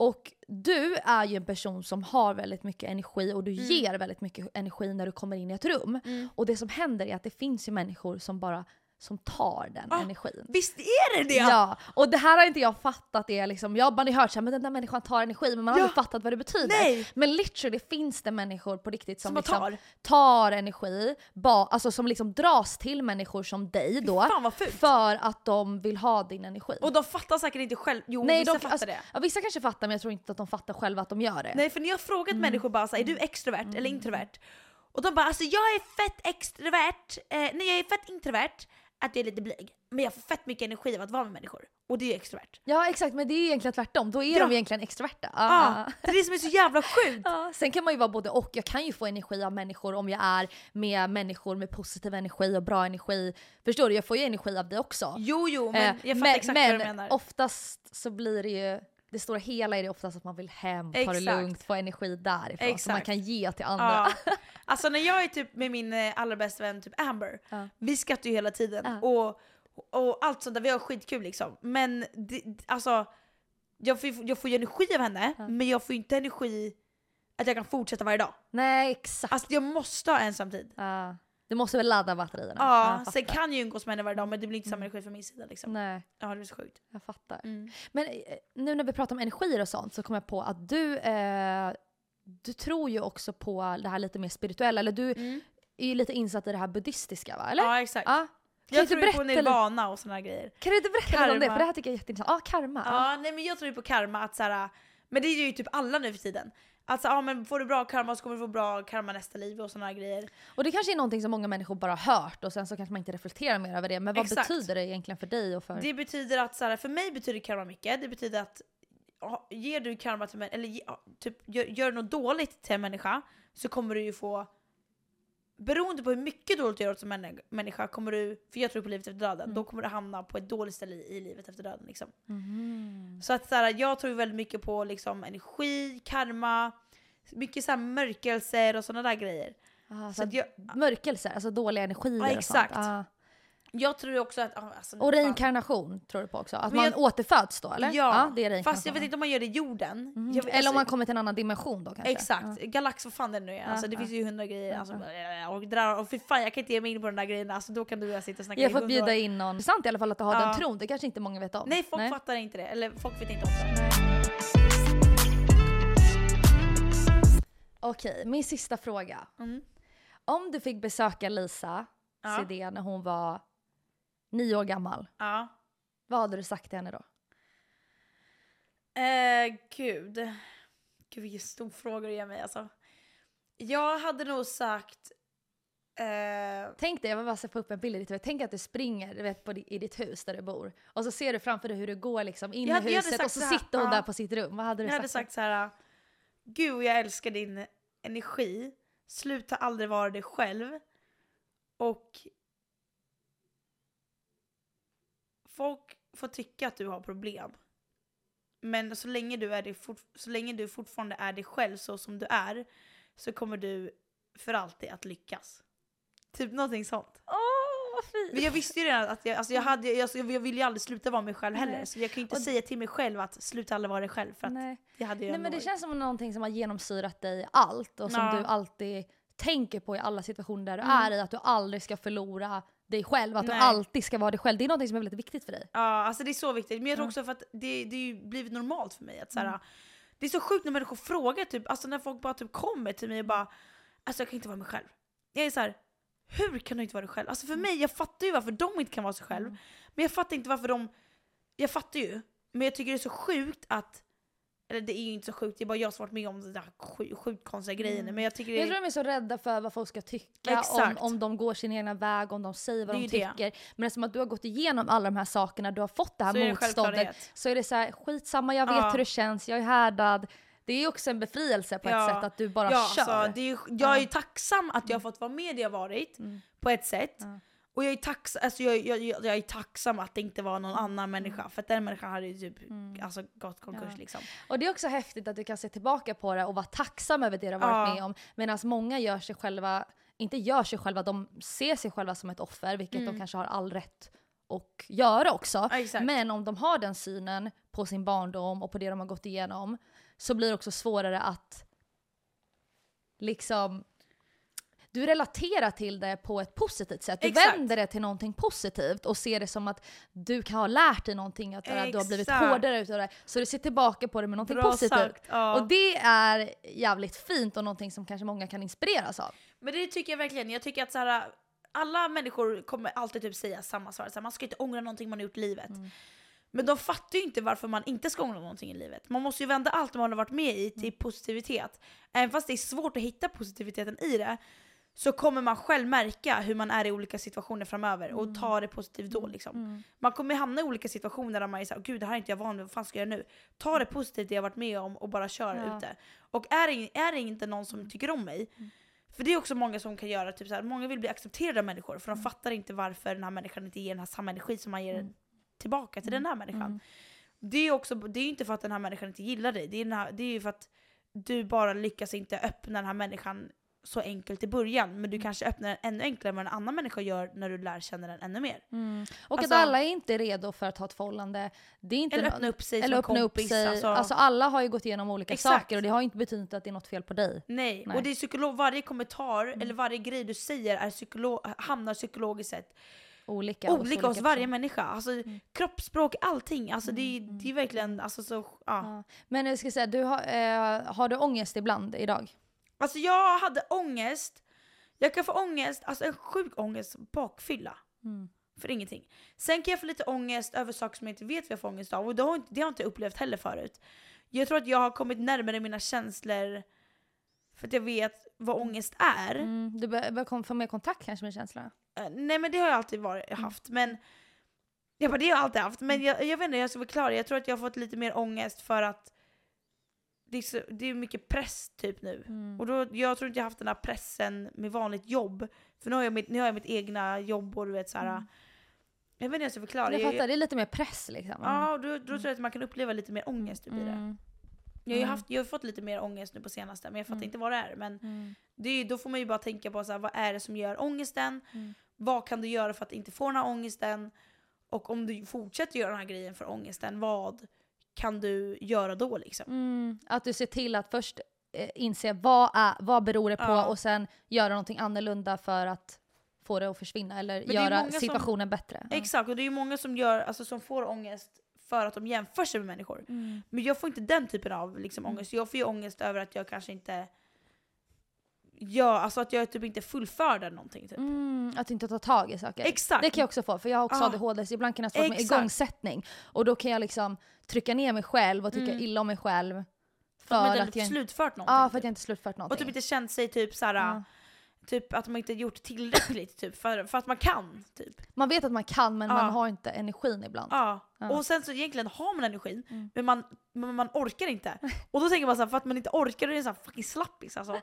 Och du är ju en person som har väldigt mycket energi och du Mm. ger väldigt mycket energi när du kommer in i ett rum. Och det som händer är att det finns ju människor som bara som tar den Ja, energin. Visst är det det? Ja, och det här har inte jag fattat. Det är liksom, jag har bara hört såhär, men den där människan tar energi, men man har Ja. aldrig fattat vad det betyder. Nej. Men literally finns det människor på riktigt som, Som liksom tar. tar energi, ba, alltså som liksom dras till människor som dig då. För att de vill ha din energi. Och de fattar säkert inte själv. Jo, Nej, vissa de, fattar alltså, det. Ja, vissa kanske fattar men jag tror inte att de fattar själva att de gör det. Nej för när jag har frågat Mm. människor bara så här, är du extrovert eller introvert? Och de bara alltså jag är fett extrovert, eh, nej jag är fett introvert, att jag är lite blyg. Men jag får fett mycket energi av att vara med människor. Och det är ju extrovert. Ja exakt, men det är egentligen tvärtom. Då är Ja. de egentligen extroverta. Ja, Ah. det är det som är så jävla sjukt. Ja, sen kan man ju vara både och. Jag kan ju få energi av människor om jag är med människor med positiv energi och bra energi. Förstår du? Jag får ju energi av det också. Jo jo, men Eh, jag fattar exakt vad du menar. oftast så blir det ju, det stora hela är det oftast att man vill hem, ta det Exakt. lugnt, få energi därifrån som man Exakt. kan ge till andra. Ja. Alltså när jag är typ med min eh, allra bästa vän typ Amber, Ja. vi skrattar ju hela tiden. Ja. Och, och allt sånt där, vi har skitkul liksom. Men det, alltså, jag får, jag får ju energi av henne, men jag får ju inte energi att jag kan fortsätta varje dag. Nej exakt. Alltså jag måste ha ensamtid. Ja. du måste väl ladda batterierna? Ja, sen kan jag ju umgås med henne varje dag men det blir inte samma energi från min sida liksom. Nej, Ja det blir så sjukt. jag fattar. Mm. Men eh, nu när vi pratar om energier och sånt så kom jag på att du, eh, du tror ju också på det här lite mer spirituella, eller du Mm. är ju lite insatt i det här buddhistiska va? Eller? Ja exakt. Ja. Kan, Jag tror på berätta lite, nirvana och såna här grejer. kan du inte berätta lite om det? Karma. För det här tycker jag är jätteintressant. Ja, karma. Ja. Nej men jag tror ju på karma att så här, men det är ju typ alla nu för tiden. Alltså ja men får du bra karma så kommer du få bra karma nästa liv och såna här grejer. Och det kanske är någonting som många människor bara har hört och sen så kanske man inte reflekterar mer över det. Men vad Exakt. betyder det egentligen för dig och för... Det betyder att så här, för mig betyder karma mycket. Det betyder att ger du karma till män- eller typ gör, gör något dåligt till en människa så kommer du ju få Beroende på hur mycket dåligt du gör åt en männi- människa kommer du, för jag tror på livet efter döden, Mm. då kommer du hamna på ett dåligt ställe i, i livet efter döden. Liksom. Mhm. Så att så här, jag tror väldigt mycket på liksom, energi, karma, mycket så här, mörkelser och sådana där grejer. Ah, Så så att jag, Mörkelser, alltså dåliga energier Ja, och exakt. sånt. Ah. Jag tror också att... ja, Alltså, Och reinkarnation tror du på också? Att Men man jag- återföds då eller? Ja, det är fast jag vet inte om man gör det i jorden. Mm. Jag, Eller om alltså- man kommer till en annan dimension då kanske? Exakt, galax vad fan det nu är. Alltså, det ja. finns ju hundra grejer. Ja, Alltså, och, drar, och för fan jag kan inte ge mig in på de där grejerna, alltså, då kan du och jag sitta och snacka Jag får bjuda in någon. Sant i alla fall att du har Ja. den tron, det kanske inte många vet om. Nej folk fattar inte det, eller folk vet inte om det. Okej, min sista fråga. Mm. Om du fick besöka Lisa Ja. Sidén när hon var nio år gammal, Ja. vad hade du sagt till henne då? Eh, gud. Gud vilken stor fråga du ger mig alltså. Jag hade nog sagt... Eh, Tänk dig, jag vill bara få upp en bild i ditt huvud. Tänk att du springer du vet, på, i ditt hus där du bor. Och så ser du framför dig hur du går liksom in Jag hade- i jag hade huset och så så sitter hon ja. där på sitt rum. Vad hade du jag hade sagt? sagt så här. Gud jag älskar din energi. Sluta aldrig vara dig själv. Och folk får tycka att du har problem. Men så länge du, är det så länge du fortfarande är dig själv så som du är så kommer du för alltid att lyckas. Typ någonting sånt. Åh, vad fint! Men jag visste ju redan att jag, alltså jag, hade, jag, jag ville ju aldrig sluta vara mig själv heller. Nej. Så jag kan ju inte Och- säga till mig själv att sluta aldrig vara dig själv. För att Nej. det hade jag Nej men det känns som någonting som har genomsyrat dig allt och som Ja. du alltid tänker på i alla situationer där du Mm. är i. Att du aldrig ska förlora dig själv, att Nej. du alltid ska vara dig själv. Det är någonting som är väldigt viktigt för dig. Ja, alltså det är så viktigt. Men jag tror också för att det, det är ju blivit normalt för mig att så här, Mm. Det är så sjukt när människor frågar, typ, alltså när folk bara typ kommer till mig och bara Alltså jag kan inte vara mig själv. Jag är så här, hur kan du inte vara dig själv? Alltså för mig, jag fattar ju varför de inte kan vara sig själv. Mm. Men jag fattar inte varför de... Jag fattar ju. Men jag tycker det är så sjukt att... Eller det är ju inte så sjukt, det är bara jag som varit med om de där sjukt, konstiga grejerna. Men jag tycker det Jag tror de är så rädda för vad folk ska tycka, om, Exakt. om de går sin egna väg, om de säger vad Det de ju det. tycker. Men eftersom att du har gått igenom alla de här sakerna, du har fått det här Så det motståndet, så är det så här, skitsamma, jag vet Ja. hur det känns, jag är härdad. Det är ju också en befrielse på ett Ja. sätt att du bara ja, kör. alltså, det är, ju- jag är ju tacksam att jag har fått vara med där jag varit, Mm. på ett sätt. Ja. Och jag är, tacksam, alltså jag, jag, jag, jag är tacksam att det inte var någon annan människa, för att den människan hade ju typ alltså, gått konkurs Mm. Ja. liksom. Och det är också häftigt att du kan se tillbaka på det och vara tacksam över det du har varit Ja. med om. Medan många gör sig själva, inte gör sig själva, de ser sig själva som ett offer, vilket de kanske har all rätt att göra också. Mm. Ja. Men om de har den synen på sin barndom och på det de har gått igenom så blir det också svårare att liksom du relaterar till det på ett positivt sätt. Du Exakt. vänder det till någonting positivt och ser det som att du kan ha lärt dig någonting, att du har blivit hårdare utav det. Så du ser tillbaka på det med någonting Bra positivt. ja. Och det är jävligt fint och någonting som kanske många kan inspireras av. Men det tycker jag verkligen. Jag tycker att så här, alla människor kommer alltid typ säga samma svar. Så man ska inte ångra någonting man har gjort i livet. Mm. Men de fattar ju inte varför man inte ska ångra någonting i livet. Man måste ju vända allt man har varit med i till Mm. positivitet. Även fast det är svårt att hitta positiviteten i det så kommer man själv märka hur man är i olika situationer framöver och ta det positivt då. Liksom. Man kommer hamna i olika situationer där man är såhär, gud det här är inte jag van vid, vad fan ska jag göra nu? Ta det positivt det jag varit med om och bara kör Ja. ute. Och är det, är det inte någon som tycker om mig, för det är också många som kan göra, typ såhär, många vill bli accepterade av människor för de fattar inte varför den här människan inte ger den här samma energi som man ger tillbaka till den här människan. Det är ju också, det är ju inte för att den här människan inte gillar dig, det är, den här, det är ju för att du bara lyckas inte öppna den här människan så enkelt i början, men du kanske öppnar den ännu enklare än vad en annan människa gör när du lär känna den ännu mer. Och Alltså- att alla är inte redo för att ha ett förhållande. Det är inte Eller öppna upp sig eller som öppna kompis. upp sig. Alltså, Alltså, alla har ju gått igenom olika Exakt. saker och det har inte betytt att det är något fel på dig. nej. Nej. och det är psykolog, varje kommentar Mm. eller varje grej du säger är psykolo, hamnar psykologiskt sett Olika, hos olika hos olika varje personer. människa. Alltså, Kroppsspråk, allting. Alltså, det, är- det är verkligen alltså, så, ja. Ja. Men jag ska säga, du har, eh, har du ångest ibland idag? Alltså jag hade ångest, jag kan få ångest, alltså en sjuk ångest, bakfylla. Mm. För ingenting. Sen kan jag få lite ångest över saker som jag inte vet vad jag får ångest av och det har, inte, det har jag inte upplevt heller förut. Jag tror att jag har kommit närmare mina känslor för att jag vet vad ångest är. Mm. Du bör, bör kom- få mer kontakt kanske med känslorna? Eh, Nej men det har jag alltid varit, Mm. haft. Men, jag bara, det har jag alltid haft. Men jag, jag vet inte, jag ska förklara. Jag tror att jag har fått lite mer ångest för att det är, så, det är mycket press typ nu. Mm. Och då, jag tror inte jag haft den här pressen med vanligt jobb. För nu har jag mitt, nu har jag mitt egna jobb och du vet såhär. Jag vet inte hur jag ska förklara. Mm. Jag fattar, det är lite mer press liksom. Ja, och då, då tror jag att man kan uppleva lite mer ångest typ i det. Mm. Jag har, ju Mm. haft, jag har fått lite mer ångest nu på senaste, men jag fattar Mm. inte vad det är. Men Mm. det är, då får man ju bara tänka på så här, vad är det som gör ångesten? Mm. Vad kan du göra för att inte få den här ångesten? Och om du fortsätter göra den här grejen för ångesten, vad kan du göra då liksom? Mm. Att du ser till att först eh, inse vad, är, vad beror det på Ja. och sen göra någonting annorlunda för att få det att försvinna eller är göra många som- situationen bättre. Ja. Exakt, och det är ju många som, gör, alltså, som får ångest för att de jämför sig med människor. Mm. Men jag får inte den typen av liksom, ångest. Jag får ju ångest över att jag kanske inte gör, alltså att jag typ inte fullför någonting. Typ. Mm, att inte ta tag i saker. Exakt. Det kan jag också få, för jag har också Ja. ADHD så ibland kan jag ha svårt med igångsättning. Och då kan jag liksom trycka ner mig själv och tycka Mm. illa om mig själv. För att För inte att jag, slutfört någonting. ja, för att typ. jag inte slutfört någonting. Och typ inte känt sig typ såhär, Ja. Typ att man inte gjort tillräckligt typ, för, för att man kan. Typ. Man vet att man kan men Ja. man har inte energin ibland. Ja. Ja. Och sen så egentligen har man energin, Mm. men, man, men man orkar inte. Och då tänker man såhär, för att man inte orkar, då är det en sån här fucking slappis alltså.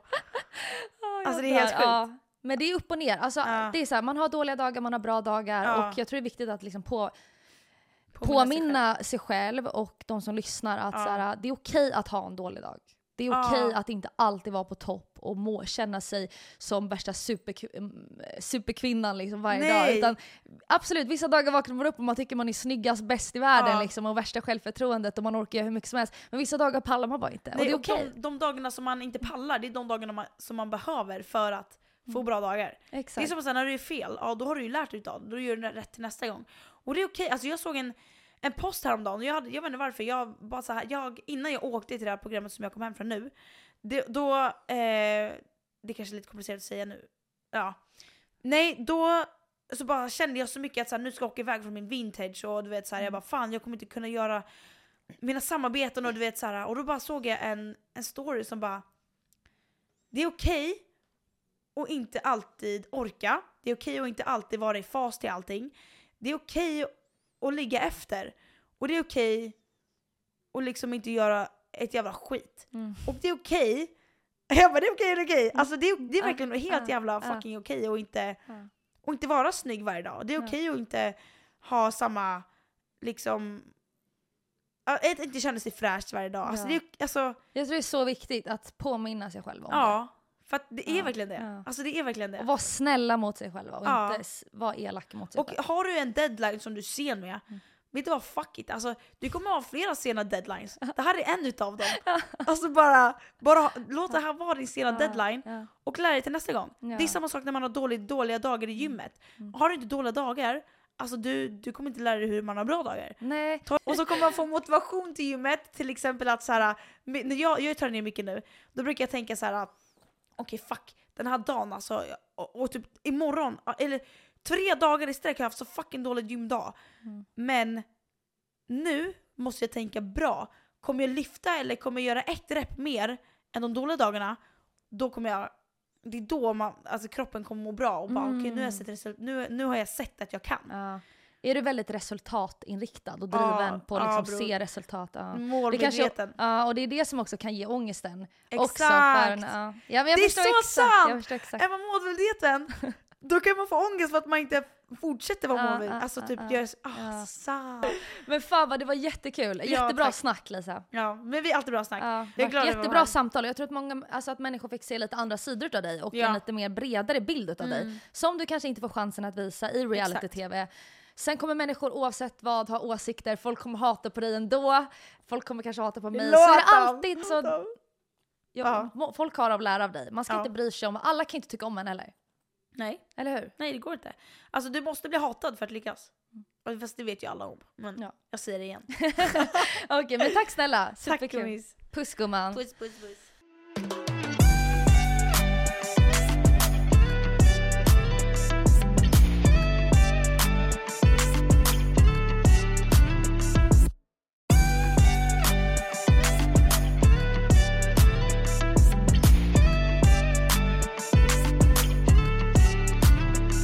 Alltså det är helt sjukt. Men det är upp och ner. Alltså, det är så här, man har dåliga dagar, man har bra dagar och jag tror det är viktigt att liksom på, Påminna sig påminna sig själv. och de som lyssnar att Ja. så här, det är okej att ha en dålig dag. Det är okej att inte alltid vara på topp och må, känna sig som värsta superk- mm, superkvinnan liksom varje Nej. dag. Utan absolut, vissa dagar vaknar man upp och man tycker man är snyggast, bäst i världen Ja. liksom, och värsta självförtroendet och man orkar hur mycket som helst. Men vissa dagar pallar man bara inte. och Nej, det är och okej. de, de dagarna som man inte pallar, det är de dagarna man, som man behöver för att få bra dagar. Det är Exakt. som att när du är fel, ja då har du ju lärt dig av det, då gör du rätt till nästa gång. Och det är okej, alltså jag såg en, en post häromdagen och jag, hade, jag vet inte varför, jag bara så här, jag, innan jag åkte till det här programmet som jag kom hem från nu, det, då, eh, det är kanske är lite komplicerat att säga nu, ja. Nej, då så bara kände jag så mycket att så här, nu ska jag åka iväg från min vintage och du vet så här, jag bara fan jag kommer inte kunna göra mina samarbeten och du vet så här, och då bara såg jag en, en story som bara det är okej att inte alltid orka, det är okej att inte alltid vara i fas till allting, det är okej att ligga efter och det är okej att liksom inte göra ett jävla skit. Mm. Och det är okej jag bara det är okej, det är okej. Alltså det är, det är verkligen helt ja, jävla fucking okej att inte, Ja. och inte vara snygg varje dag. Det är okej att inte ha samma, liksom, att inte känna sig fräsch varje dag. Alltså, det är, alltså, Jag tror det är så viktigt att påminna sig själv om ja. För att det är Ja, verkligen det. ja. Alltså det är verkligen det. Och vara snälla mot sig själva och Ja. inte vara elak mot sig Och själv. har du en deadline som du ser med, Mm. vet du vad, fuck it. Alltså, du kommer ha flera sena deadlines. Det här är en utav dem. Alltså bara, bara låt det här vara din sena deadline och lär dig till nästa gång. Det är samma sak när man har dålig, dåliga dagar i gymmet. Mm. Har du inte dåliga dagar, alltså du, du kommer inte lära dig hur man har bra dagar. Nej. Och så kommer man få motivation till gymmet, till exempel att så här, när jag, jag tränar mycket nu, då brukar jag tänka så här. Okej fuck, den här dagen alltså, och, och typ imorgon, eller tre dagar i sträck har jag haft så fucking dålig gymdag. Mm. Men nu måste jag tänka bra, kommer jag lyfta eller kommer jag göra ett rep mer än de dåliga dagarna, då kommer jag det är då man, alltså kroppen kommer må bra och bara okej nu, har jag Mm. sett nu, nu har jag sett att jag kan. Ja. Är du väldigt resultatinriktad och driven Ja, på att ja, liksom bror. se resultat? Ja. Målmedveten. ja, och det är det som också kan ge ångesten. Exakt! en, ja. Ja, men jag Det är så exakt. sant! Exakt. Är man målmedveten, då kan man få ångest för att man inte fortsätter vara Ja, målmedveten. ja, Alltså ja, typ ja. gör ah, Ja. sant. Men fan vad det var jättekul. Ja, Jättebra tack. snack Lisa. Ja, men vi är alltid bra snack. Ja, Jag är glad jättebra här. samtal. Jag tror att, många, alltså att människor fick se lite andra sidor av dig och Ja. en lite mer bredare bild av dig. Mm. Som du kanske inte får chansen att visa i reality-tv. Sen kommer människor oavsett vad ha åsikter, folk kommer hata på dig ändå, folk kommer kanske hata på mig. Låt så är det alltid så, ja, Ja. folk har av att lära av dig. Man ska Ja. inte bry sig om, alla kan inte tycka om en heller. Nej, Eller hur? nej det går inte. Alltså du måste bli hatad för att lyckas. Och Fast det vet ju alla om. Men Ja. jag säger det igen. Okej men tack snälla, Tack superkul. Louise. Puss gumman. Puss puss puss.